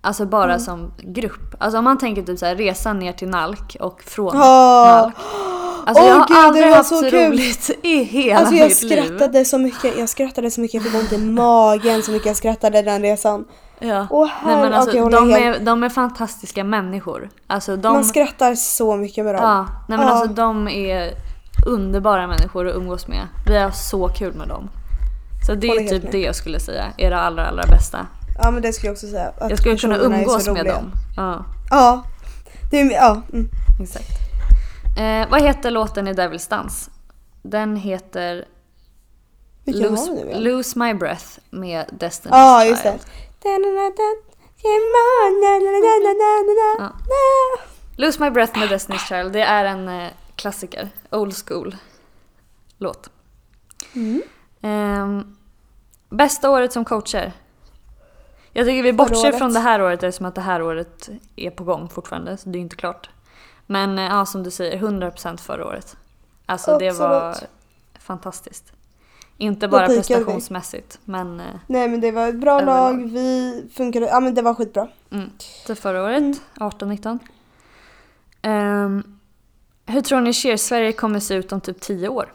Alltså bara som grupp. Alltså om man tänker typ så här, resan ner till Nalk och från Ah. Nalk. Alltså Åh, jag har gud, det aldrig var haft så så, roligt i hela Alltså jag mitt liv. skrattade så mycket, jag skrattade så mycket, jag fick ont i magen så mycket jag skrattade den resan. Ja. Åh, Nej, men alltså, håller de, är, de är fantastiska människor. Alltså de... Man skrattar så mycket med dem. Ja, nej men Ja. alltså de är underbara människor att umgås med. Vi har så kul med dem. Så det är typ med. det jag skulle säga är det allra allra bästa. Ja men det skulle jag också säga. att Jag skulle kunna umgås med dem. Ja, Ja. Det är, ja. Mm. exakt. Eh, vad heter låten i Devil's Dance? Den heter Lose? Lose My Breath med Destiny's Ja just det. Child. Ja. Lose My Breath med Destiny's Child, det är en klassiker. Old school låt. Mm. Ehm, bästa året som coacher? Jag tycker vi bortser från det här året eftersom att det här året är på gång fortfarande, så det är inte klart. Men eh, ja, som du säger, 100% förra året. Alltså det var Absolut. fantastiskt. Inte bara vi. prestationsmässigt, men eh, Nej men det var ett bra Överlag. lag, vi funkade, ja men det var skitbra. mm, det förra året, Mm. 18-19. Ehm, hur tror ni Cheers Sverige kommer se ut om typ 10 år?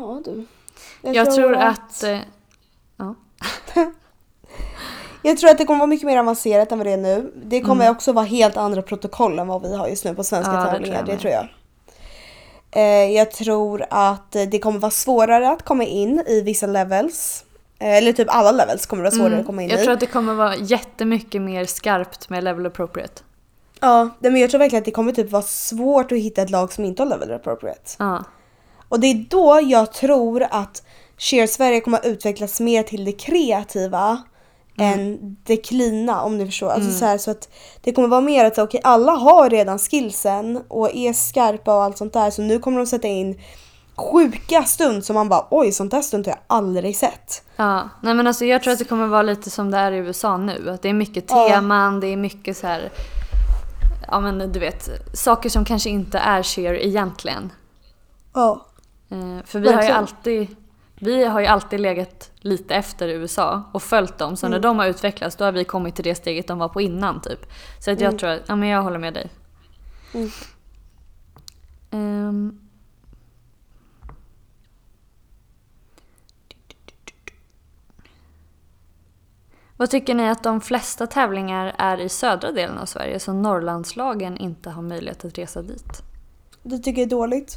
Ja du. Jag, tror att... eh, ja. (laughs) Jag tror att det kommer vara mycket mer avancerat än vad det är nu. Det kommer Mm. också vara helt andra protokoll än vad vi har just nu på svenska Ja, det tror tävlingar. jag Det tror jag. Eh, jag tror att det kommer vara svårare att komma in i vissa levels. Eh, eller typ alla levels kommer det vara svårare Mm, att komma in jag i. tror att det kommer vara jättemycket mer skarpt med level appropriate. Ja, men jag tror verkligen att det kommer typ vara svårt att hitta ett lag som inte har level appropriate. Ja. Och det är då jag tror att Cheer Sverige kommer att utvecklas mer till det kreativa än det klina om ni förstår. Alltså så, här, så att det kommer vara mer att okej alla har redan skillsen och är skarpa och allt sånt där så nu kommer de sätta in sjuka stund som man bara oj sånt där stund har jag aldrig sett. Ja, nej men alltså jag tror att det kommer vara lite som det är i USA nu. Att det är mycket Ja. teman, det är mycket så här, ja men du vet, saker som kanske inte är cheer egentligen. Ja. Eh, för vi har ju alltid, vi har ju alltid legat lite efter USA och följt dem. Så när Mm. de har utvecklats då har vi kommit till det steget de var på innan typ. Så att jag Mm. tror att, ja men jag håller med dig. Mm. Ehm. Vad tycker ni att de flesta tävlingar är i södra delen av Sverige så Norrlandslagen inte har möjlighet att resa dit? Det tycker jag är dåligt.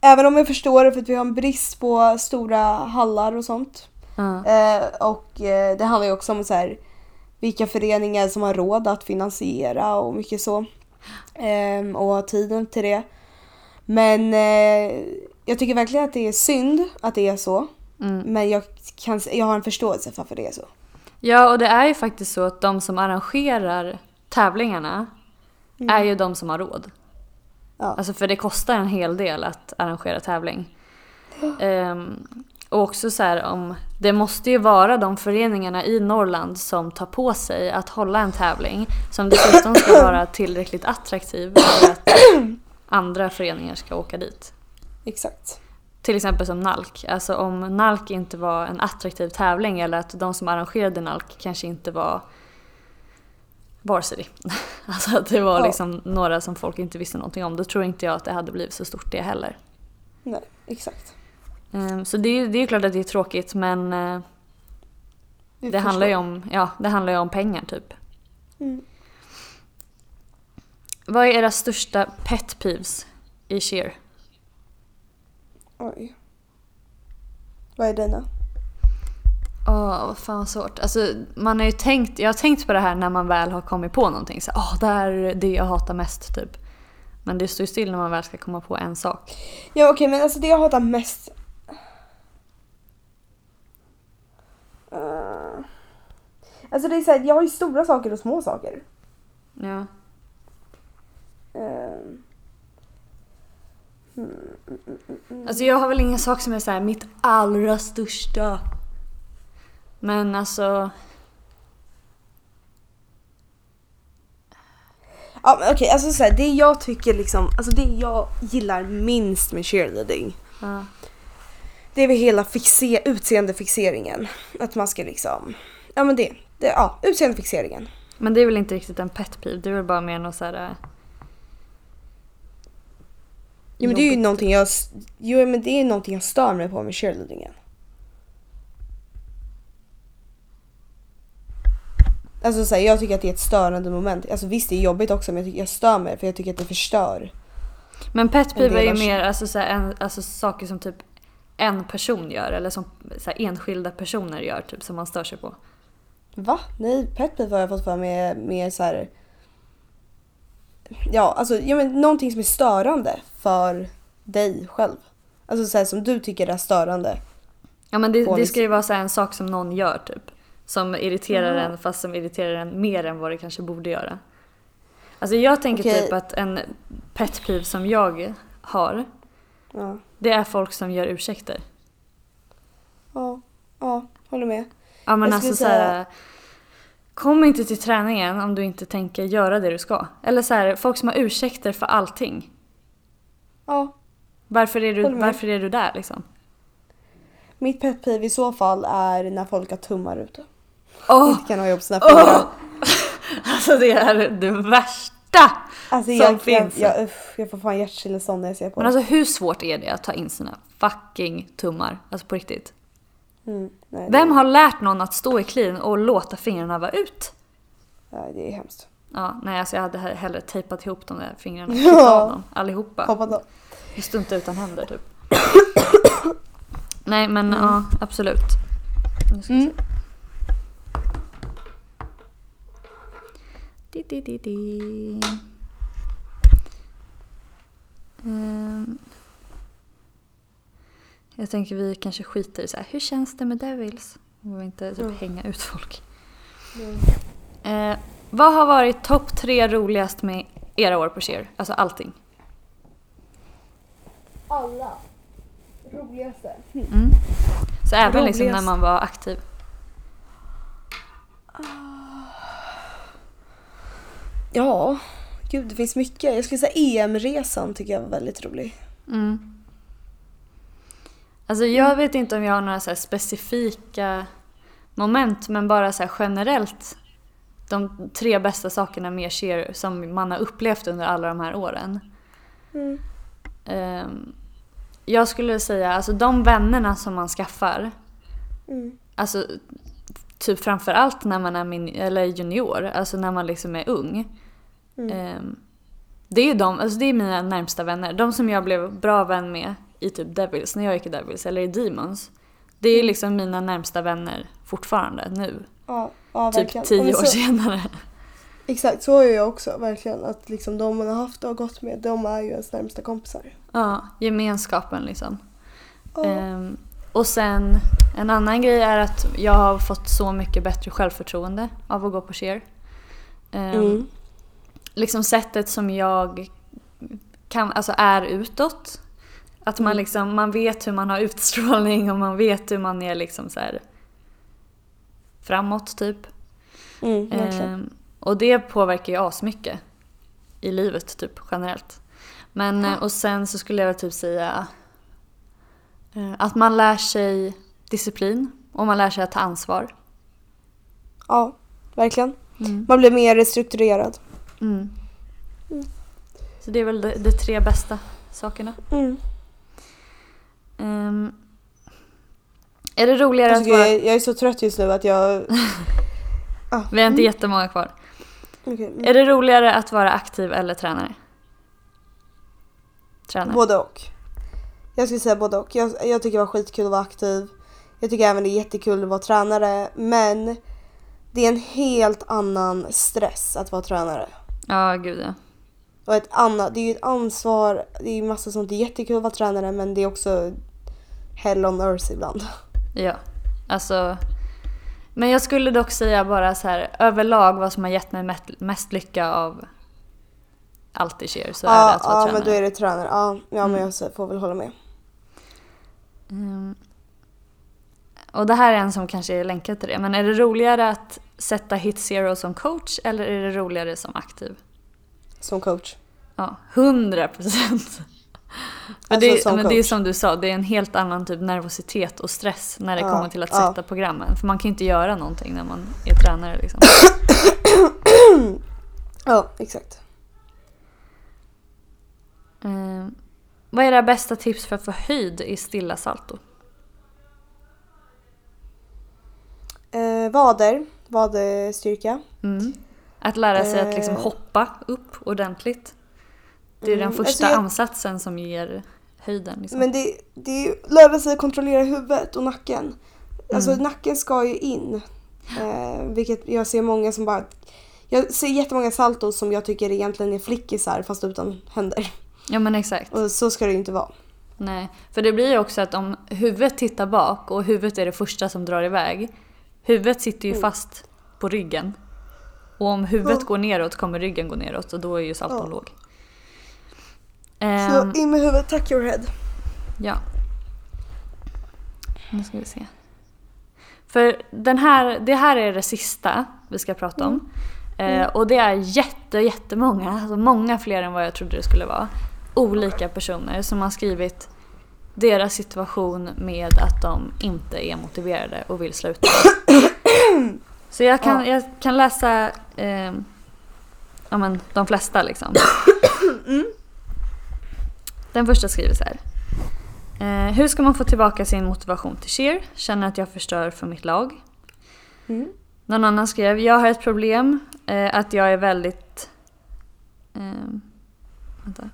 Även om jag förstår det för att vi har en brist på stora hallar och sånt. Ja. Eh, och eh, det handlar ju också om så här. vilka föreningar som har råd att finansiera och mycket så. Ehm, och tiden till det. Men eh, jag tycker verkligen att det är synd att det är så. Mm. Men jag, kan, jag har en förståelse för varför det är så. Ja, och det är ju faktiskt så att de som arrangerar tävlingarna är ju de som har råd. Ja. Alltså för det kostar en hel del att arrangera tävling. Ehm, och också så här om, det måste ju vara de föreningarna i Norrland som tar på sig att hålla en tävling som dessutom ska (clears throat) vara tillräckligt attraktiv för att (clears throat) andra föreningar ska åka dit. Exakt. Till exempel som NALK. Alltså om NALK inte var en attraktiv tävling eller att de som arrangerade NALK kanske inte var Varsity. (laughs) Alltså att det var Ja. liksom några som folk inte visste någonting om. Då tror inte jag att det hade blivit så stort det heller. Nej, exakt. Ehm, Så det är ju det är klart att det är tråkigt men eh, det handlar, ju om, ja, det handlar om pengar typ. Mm. Vad är era största pet peeves i cheer? Oj. Vad är dina? Åh, vad fan svårt. Alltså, man har ju tänkt, jag har tänkt på det här när man väl har kommit på någonting. Så, åh, det här är det jag hatar mest typ. Men det står ju still när man väl ska komma på en sak. Ja okej men alltså det jag hatar mest. Uh. Alltså det är såhär, jag har ju stora saker och små saker. Ja. Uh. Alltså jag har väl ingen sak som är så här mitt allra största. Men alltså, Ja okej alltså såhär, det jag tycker liksom, alltså det jag gillar minst med cheerleading. ja. Det är väl hela fixe- utseendefixeringen. Att man ska liksom, ja men det, det ja utseendefixeringen. Men det är väl inte riktigt en pet peeve, det är väl bara mer något så här. eh, Jo men det är ju någonting jag, jo men det är någonting jag stör mig på med cheerleadingen. Alltså så här, jag tycker att det är ett störande moment. Alltså visst det är jobbigt också men jag, tycker, jag stör mig för jag tycker att det förstör. Men pet En peeve är ju mer alltså, så här, en, alltså, saker som typ en person gör eller som så här, enskilda personer gör typ som man stör sig på. Va? Nej, pet peeve har jag fått för mig med så här. Ja, alltså ja, men någonting som är störande för dig själv. Alltså så här, som du tycker är störande. Ja men det, det ska ju vara så en sak som någon gör typ. Som irriterar Jaha. en fast som irriterar en mer än vad det kanske borde göra. Alltså jag tänker Okej. typ att en pet peeve som jag har, Ja, det är folk som gör ursäkter. ja, ja håller med. Ja men Jag alltså skulle så här, Kom inte till träningen om du inte tänker göra det du ska. Eller så här, folk som har ursäkter för allting. Ja, Varför är du, varför är du där liksom? mitt pet peeve i så fall är när folk har tummar ute. Åh! Inte kan ha jobb sina fingrar. (laughs) Alltså det är det värsta! Alltså som jag, jag, finns. jag, uff, jag får fan hjärtstillestånd när jag ser på Men det. alltså hur svårt är det att ta in sina fucking tummar? Alltså på riktigt. Mm, nej, Vem det, har lärt någon att stå i clean och låta fingrarna vara ut? nej, det är hemskt. Ja, nej alltså jag hade he- hellre tejpat ihop de där fingrarna. Ja. (laughs) Klippt av dem allihopa. Hoppas då. Jag står inte utan händer typ. (coughs) nej men ja, absolut. Nu ska vi Mm. se. Di, di, di, di. Ehm. Jag tänker vi kanske skiter i så här. hur känns det med Devils? Vi vill inte typ Mm. hänga ut folk. Mm. Eh, vad har varit topp tre roligast med era år på Cheer? Alltså allting. Alla. Roligaste. Mm. Så även liksom när man var aktiv. Ja, gud det finns mycket. Jag skulle säga EM-resan tycker jag var väldigt rolig. Mm. Alltså jag vet inte om jag har några så specifika moment men bara så generellt de tre bästa sakerna med Cheer som man har upplevt under alla de här åren. Mm. Ehm, jag skulle säga alltså de vännerna som man skaffar Mm. Alltså typ framförallt när man är min, eller junior, alltså när man liksom är ung. Mm. Ehm, det är ju de, alltså det är mina närmsta vänner. De som jag blev bra vän med i typ Devils, när jag gick i Devils, eller i Demons. Det är Mm. liksom mina närmsta vänner fortfarande nu. Ja, Ja, typ tio Och år så- senare. Exakt, så är jag också verkligen. Att liksom de man har haft och gått med, de är ju ens närmsta kompisar. Ja, gemenskapen liksom. Ja. Ehm, och sen en annan grej är att jag har fått så mycket bättre självförtroende av att gå på cheer. Ehm, Mm. Liksom sättet som jag kan, alltså är utåt. Att man Mm. liksom, man vet hur man har utstrålning och man vet hur man är liksom så här framåt typ. Mm. Ehm, och det påverkar ju asmycket i livet typ generellt. Men Ja. eh, och sen så skulle jag typ säga eh, att man lär sig disciplin och man lär sig att ta ansvar. Ja, verkligen. Mm. Man blir mer strukturerad. Mm. Mm. Så det är väl de, de tre bästa sakerna. Mm. Ehm, är det roligare Jag, att vara... jag, jag är så trött just nu att jag... (laughs) ah, Vi har inte mm, jättemånga kvar. okej, mm. Är det roligare att vara aktiv eller tränare? Tränare. Både och. Jag skulle säga både och. Jag, jag tycker det var skitkul att vara aktiv. Jag tycker även det är jättekul att vara tränare. Men det är en helt annan stress att vara tränare. Ja, gud ja. Och ett annat, det är ju ett ansvar, det är ju massa sånt. Det är jättekul att vara tränare men det är också hell on earth ibland. Ja, alltså. Men jag skulle dock säga bara så här överlag vad som har gett mig mest, lycka av allt i cheer så är det Ja, att vara ja tränare. men då är det tränare. Ja, ja Mm. men jag får väl hålla med. Mm. Och det här är en som kanske är länkad till det, men är det roligare att sätta hit zero som coach eller är det roligare som aktiv? Som coach. Ja, 100 procent. Alltså det, som men det är som du sa, det är en helt annan typ nervositet och stress när det Ja, kommer till att ja. sätta programmen. För man kan ju inte göra någonting när man är tränare liksom. (coughs) Ja, exakt. Eh, vad är era bästa tips för att få höjd i stilla salto? Eh, vader, vaderstyrka. Mm. Att lära sig att liksom Eh. hoppa upp ordentligt. Det är den Mm, första alltså jag- ansatsen som ger höjden. Liksom. Men det, det är lära sig att kontrollera huvudet och nacken. Alltså Mm. nacken ska ju in. Eh, vilket jag ser många som bara... Jag ser jättemånga saltos som jag tycker egentligen är flickisar fast utan händer. Ja men exakt. Och så ska det ju inte vara. Nej, för det blir ju också att om huvudet tittar bak och huvudet är det första som drar iväg. Huvudet sitter ju Mm. fast på ryggen. Och om huvudet går neråt kommer ryggen gå neråt och då är ju salton Ja. låg. Så Ehm, in med huvudet, tack your head. ja. Nu ska vi se. För den här, det här är det sista vi ska prata om. Eh, och det är jätte, jättemånga, alltså många fler än vad jag trodde det skulle vara. Olika personer som har skrivit deras situation med att de inte är motiverade och vill sluta. (coughs) Så jag kan, Ja. jag kan läsa eh, ja, men, de flesta liksom. (coughs) Den första skriver så här. Eh, hur ska man få tillbaka sin motivation till cheer? Känner att jag förstör för mitt lag. Mm. Någon annan skrev, jag har ett problem, eh, att jag är väldigt... Eh, vänta.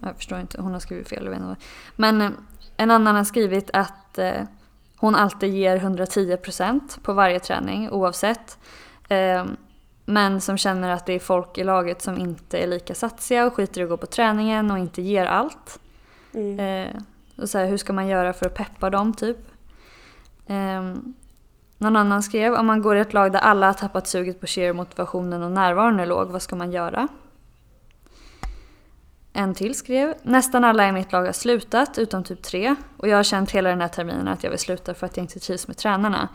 Jag förstår inte, hon har skrivit fel. Jag vet inte. Men eh, en annan har skrivit att eh, hon alltid ger 110% på varje träning oavsett. Eh, men som känner att det är folk i laget som inte är lika satsiga och skiter i att gå på träningen och inte ger allt. Mm. Och så här, hur ska man göra för att peppa dem typ? Någon annan skrev, om man går i ett lag där alla har tappat suget på cheer, motivationen och närvaron är låg, vad ska man göra? En till skrev, nästan alla i mitt lag har slutat, utom typ tre. Och jag har känt hela den här terminen att jag vill sluta för att jag inte trivs med tränarna.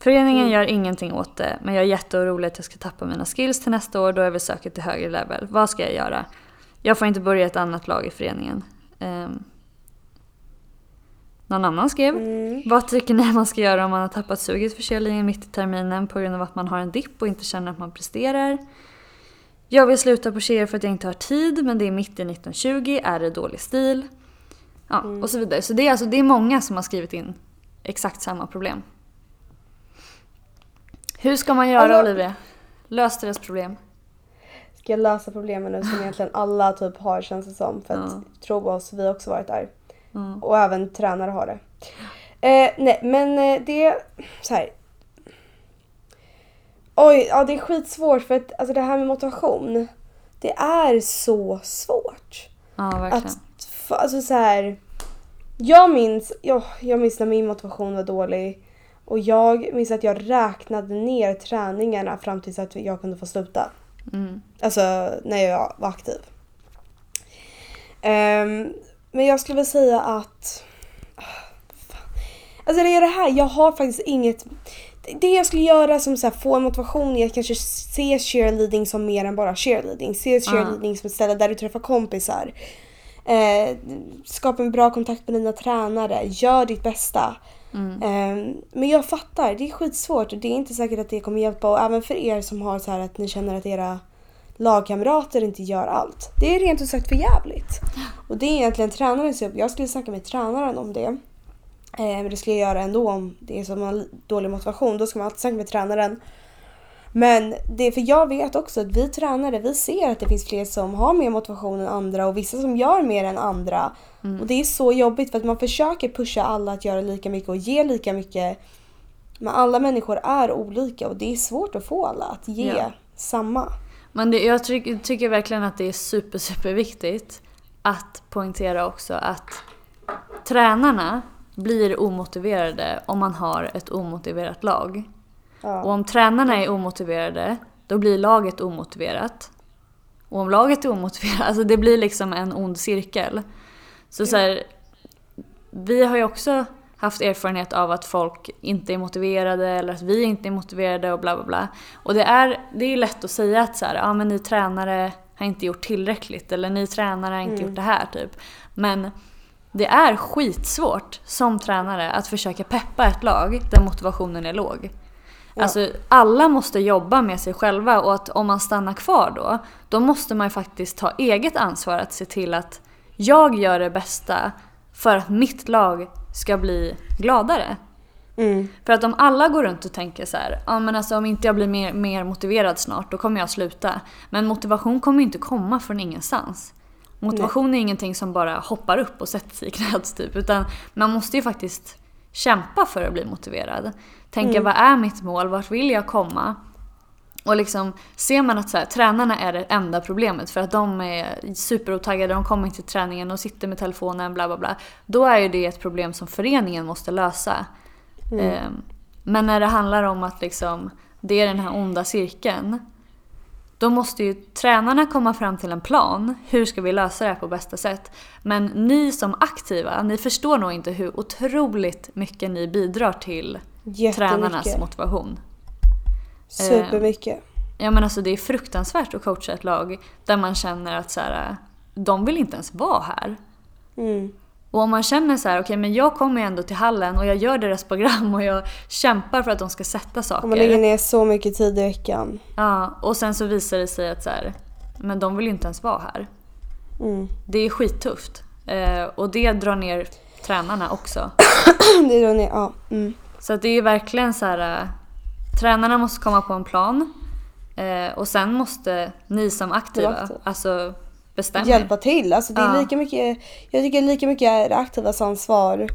Föreningen gör ingenting åt det, men jag är jätteorolig att jag ska tappa mina skills till nästa år då jag vill söka till högre level. Vad ska jag göra? Jag får inte börja ett annat lag i föreningen. Um, någon annan skrev, Mm. vad tycker ni man ska göra om man har tappat suget för cheerleading mitt i terminen på grund av att man har en dipp och inte känner att man presterar? Jag vill sluta på cheer för att jag inte har tid men det är mitt i 1920, är det dålig stil? Ja, Mm. och så vidare. Så det är, alltså, det är många som har skrivit in exakt samma problem. Hur ska man göra Alltså- Olivia? Lös deras problem. Ska jag lösa problemen nu som (laughs) egentligen alla typ har känns det som. För att Ja. tro oss, vi har också varit där. Mm. Och även tränare har det. Eh, nej, men eh, det är så här. Oj, ja det är skitsvårt för att alltså det här med motivation. Det är så svårt. Ja, verkligen. Att, alltså så här. Jag minns, ja, jag minns när min motivation var dålig. Och jag minns att jag räknade ner träningarna fram tills att jag kunde få sluta. Mm. Alltså när jag var aktiv. Ehm, men jag skulle väl säga att... ah, fan. Alltså det är det här, jag har faktiskt inget... det- jag skulle göra som så här, få motivation är att kanske se cheerleading som mer än bara cheerleading. Se cheerleading som ett ställe där du träffar kompisar. Eh, skapa en bra kontakt med dina tränare. Gör ditt bästa. Mm. Ehm, men jag fattar, det är skitsvårt och det är inte säkert att det kommer hjälpa. Och även för er som har så här att ni känner att era lagkamrater inte gör allt. Det är rent ut sagt för jävligt. Och det är egentligen tränarens jobb. Jag skulle snacka med tränaren om det. Eh, men det skulle jag göra ändå om det är så att man har dålig motivation. Då ska man alltid snacka med tränaren. Men det är för jag vet också att vi tränare, vi ser att det finns fler som har mer motivation än andra och vissa som gör mer än andra. Och det är så jobbigt för att man försöker pusha alla att göra lika mycket och ge lika mycket. Men alla människor är olika och det är svårt att få alla att ge Ja. samma. Men det, jag tycker, tycker verkligen att det är super, super viktigt att poängtera också att tränarna blir omotiverade om man har ett omotiverat lag. Och Ja. om tränarna är omotiverade, då blir laget omotiverat. Och om laget är omotiverat, (laughs) alltså det blir liksom en ond cirkel. Så, så här, vi har ju också haft erfarenhet av att folk inte är motiverade eller att vi inte är motiverade och bla bla bla. Och det är, det är ju lätt att säga att så här, ja men ni tränare har inte gjort tillräckligt eller ni tränare har inte gjort det här typ. Men det är skitsvårt som tränare att försöka peppa ett lag där motivationen är låg. Ja. Alltså alla måste jobba med sig själva och att om man stannar kvar då, då måste man ju faktiskt ta eget ansvar att se till att jag gör det bästa för att mitt lag ska bli gladare. Mm. För att om alla går runt och tänker så här, ja men alltså om inte jag blir mer, mer motiverad snart då kommer jag sluta. Men motivation kommer ju inte komma från ingenstans. Motivation är ingenting som bara hoppar upp och sätter sig i knät typ. Utan man måste ju faktiskt kämpa för att bli motiverad. Tänka vad är mitt mål, vart vill jag komma? Och liksom ser man att så här, tränarna är det enda problemet för att de är superotaggade, de kommer inte till träningen och sitter med telefonen bla bla bla. Då är ju det ett problem som föreningen måste lösa. Ehm, Men när det handlar om att liksom, det är den här onda cirkeln. Då måste ju tränarna komma fram till en plan. Hur ska vi lösa det här på bästa sätt? Men ni som aktiva, ni förstår nog inte hur otroligt mycket ni bidrar till tränarnas motivation. Supermycket. Ja men alltså det är fruktansvärt att coacha ett lag där man känner att så här, de vill inte ens vara här. Mm. Och om man känner så här, okej men jag kommer ju ändå till hallen och jag gör deras program och jag kämpar för att de ska sätta Och man lägger saker. ner så mycket tid i veckan. Ja, och sen så visar det sig att så här, men de vill ju inte ens vara här. Mm. Det är skittufft. Eh, och det drar ner tränarna också. (clears throat) det då ni, ja. Mm. Så att det är verkligen så här. äh, Tränarna måste komma på en plan. Eh, och sen måste ni som aktiva aktiva. alltså bestämma er. Hjälpa till. Alltså det är Ja. lika mycket, jag tycker lika mycket är det aktivas ansvar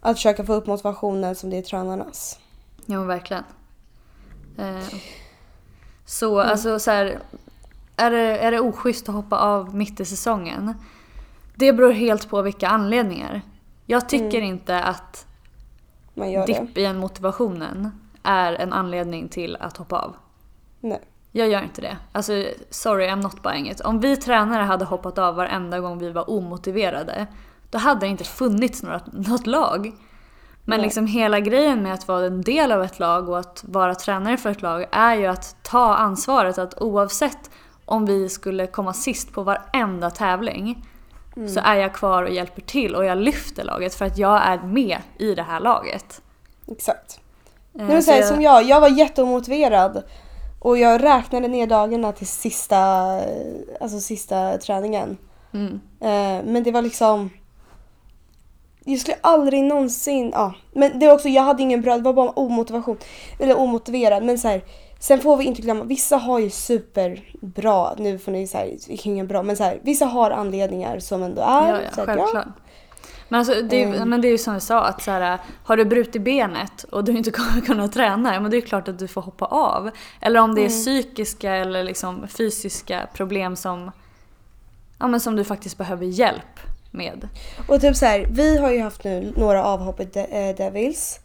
att försöka få upp motivationen som det är tränarnas. Ja men verkligen. Eh, så alltså så här, är det, är det oschysst att hoppa av mitt i säsongen? Det beror helt på vilka anledningar. Jag tycker inte att det. dipp i en motivationen är en anledning till att hoppa av. Nej. Jag gör inte det. Alltså, sorry, I'm not buying it. Om vi tränare hade hoppat av varenda gång vi var omotiverade, då hade det inte funnits några, något lag. Men Nej. liksom hela grejen med att vara en del av ett lag och att vara tränare för ett lag är ju att ta ansvaret att oavsett om vi skulle komma sist på varenda tävling så är jag kvar och hjälper till och jag lyfter laget för att jag är med i det här laget. Exakt. Eh, så här, jag- Som jag, jag var jätteomotiverad. Och jag räknade ner dagarna till sista, alltså sista träningen. Mm. Eh, men det var liksom... Jag skulle aldrig någonsin... Ja. Men det var också, jag hade ingen bra, det var bara omotivation. Eller omotiverad. Men så här, sen får vi inte glömma, vissa har ju superbra, nu får ni säga ingen bra, men så här, vissa har anledningar som ändå är. Ja, ja, så att, självklart. Men, alltså, det, är- Mm. men det är ju som vi sa, att så här, har du brutit benet och du inte (laughs) kommer kunna träna, men det är klart att du får hoppa av. Eller om det är Mm. psykiska eller liksom fysiska problem som, ja, men som du faktiskt behöver hjälp med. Och typ så här, vi har ju haft nu några avhopp i eh, Devils.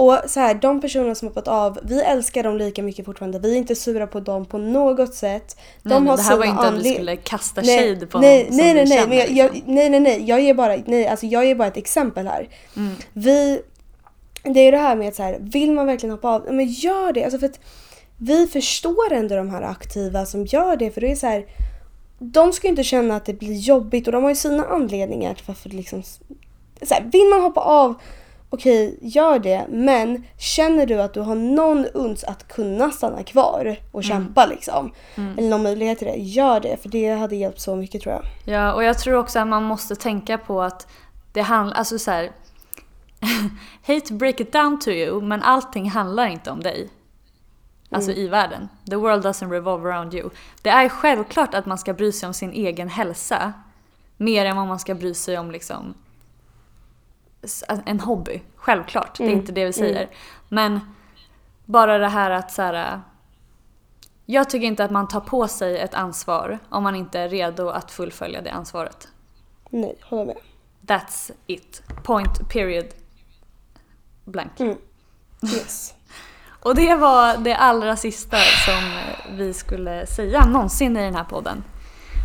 Och så här, de personerna som hoppat av, vi älskar dem lika mycket fortfarande. Vi är inte sura på dem på något sätt. De nej, har det här var inte att vi skulle kasta Nej, shade på nej, någon nej, nej, nej, känner. men jag, jag, liksom. nej, nej, nej, jag ger bara, nej, alltså jag ger bara ett exempel här. Mm. Vi, det är det här med att så här, vill man verkligen hoppa av, men gör det. Alltså för att vi förstår ändå de här aktiva som gör det, för det är så här, de ska ju inte känna att det blir jobbigt och de har ju sina anledningar till varför det liksom, så här, vill man hoppa av, okej, gör det, men känner du att du har någon uns att kunna stanna kvar och kämpa liksom, Mm. eller någon möjlighet till det, gör det, för det hade hjälpt så mycket tror jag. Ja, och jag tror också att man måste tänka på att det handlar, alltså så här. (laughs) hate to break it down to you, men allting handlar inte om dig. Alltså i världen. The world doesn't revolve around you. Det är självklart att man ska bry sig om sin egen hälsa. Mer än vad man ska bry sig om liksom en hobby. Självklart, det är Mm. inte det vi säger. Men bara det här att så här. Jag tycker inte att man tar på sig ett ansvar om man inte är redo att fullfölja det ansvaret. Nej, håller med. That's it. Point, period, blank. Mm. Yes. (laughs) Och det var det allra sista som vi skulle säga någonsin i den här podden.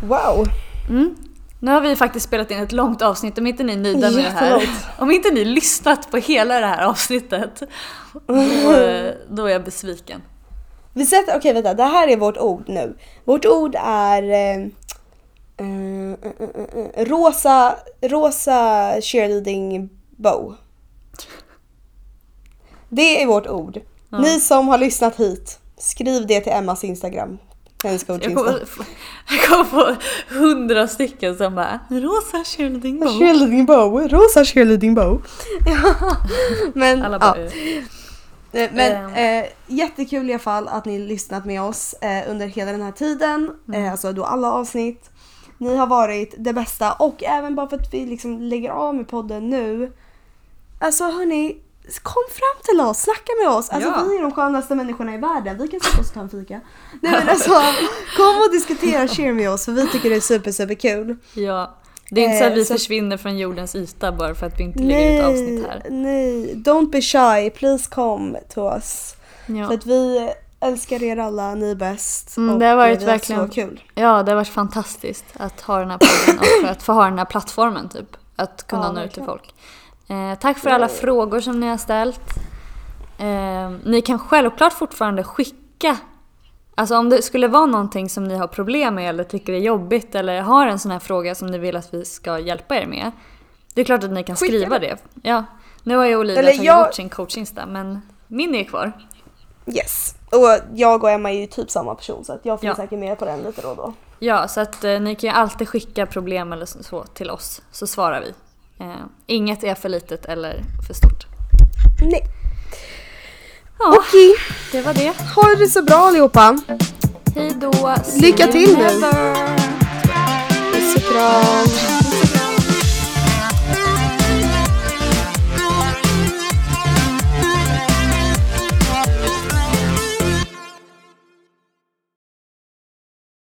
Wow! Mm. Nu har vi faktiskt spelat in ett långt avsnitt, om inte ni är nöjda med det här. Om inte ni lyssnat på hela det här avsnittet, då, är jag besviken. Vi sätter, okej vänta, det här är vårt ord nu. Vårt ord är eh, eh, eh, eh, rosa, rosa cheerleading bow. Det är vårt ord. Ja. Ni som har lyssnat hit, skriv det till Emmas Instagram. Jag kommer, jag kommer få hundra stycken som bara “rosa cheerleading bow”. Cheerleading bow, rosa cheerleading bow. (laughs) Men Alla ja. bara eh. Eh, Men Ehm. eh, jättekul i alla fall att ni lyssnat med oss eh, under hela den här tiden. Mm. Eh, alltså då alla avsnitt. Ni har varit det bästa och även bara för att vi liksom lägger av med podden nu. Alltså hörni, kom fram till oss, snacka med oss. Alltså Ja. vi är de skönaste människorna i världen. Vi kan sätta oss och ta en fika. Nej men alltså, (laughs) kom och diskutera cheer med oss för vi tycker det är super super kul. Ja. Det är inte så att Eh, vi så- försvinner från jordens yta bara för att vi inte lägger ut avsnitt här. nej, don't be shy, please come to us. Ja. För att vi älskar er alla, ni är bäst. Mm, det har varit har verkligen- kul. ja, det har varit fantastiskt att ha den här podden och för att få ha den här plattformen typ. Att kunna Ja, nå ut till folk. Eh, tack för alla frågor som ni har ställt. Eh, ni kan självklart fortfarande skicka Alltså om det skulle vara någonting som ni har problem med eller tycker är jobbigt eller har en sån här fråga som ni vill att vi ska hjälpa er med. Det är klart att ni kan Skicka skriva det. Ja. Nu har ju Olivia Eller tagit jag- bort sin coachinsta men min är kvar. Yes. Och jag och Emma är ju typ samma person så att jag får Ja. säkert med på den lite då och då. Ja, så att eh, ni kan ju alltid skicka problem eller så till oss så svarar vi. Eh, inget är för litet eller för stort. Nej. Ja, Okej, det var det. ha det så bra allihopa. Hej då! Lycka till nu. Puss och kram.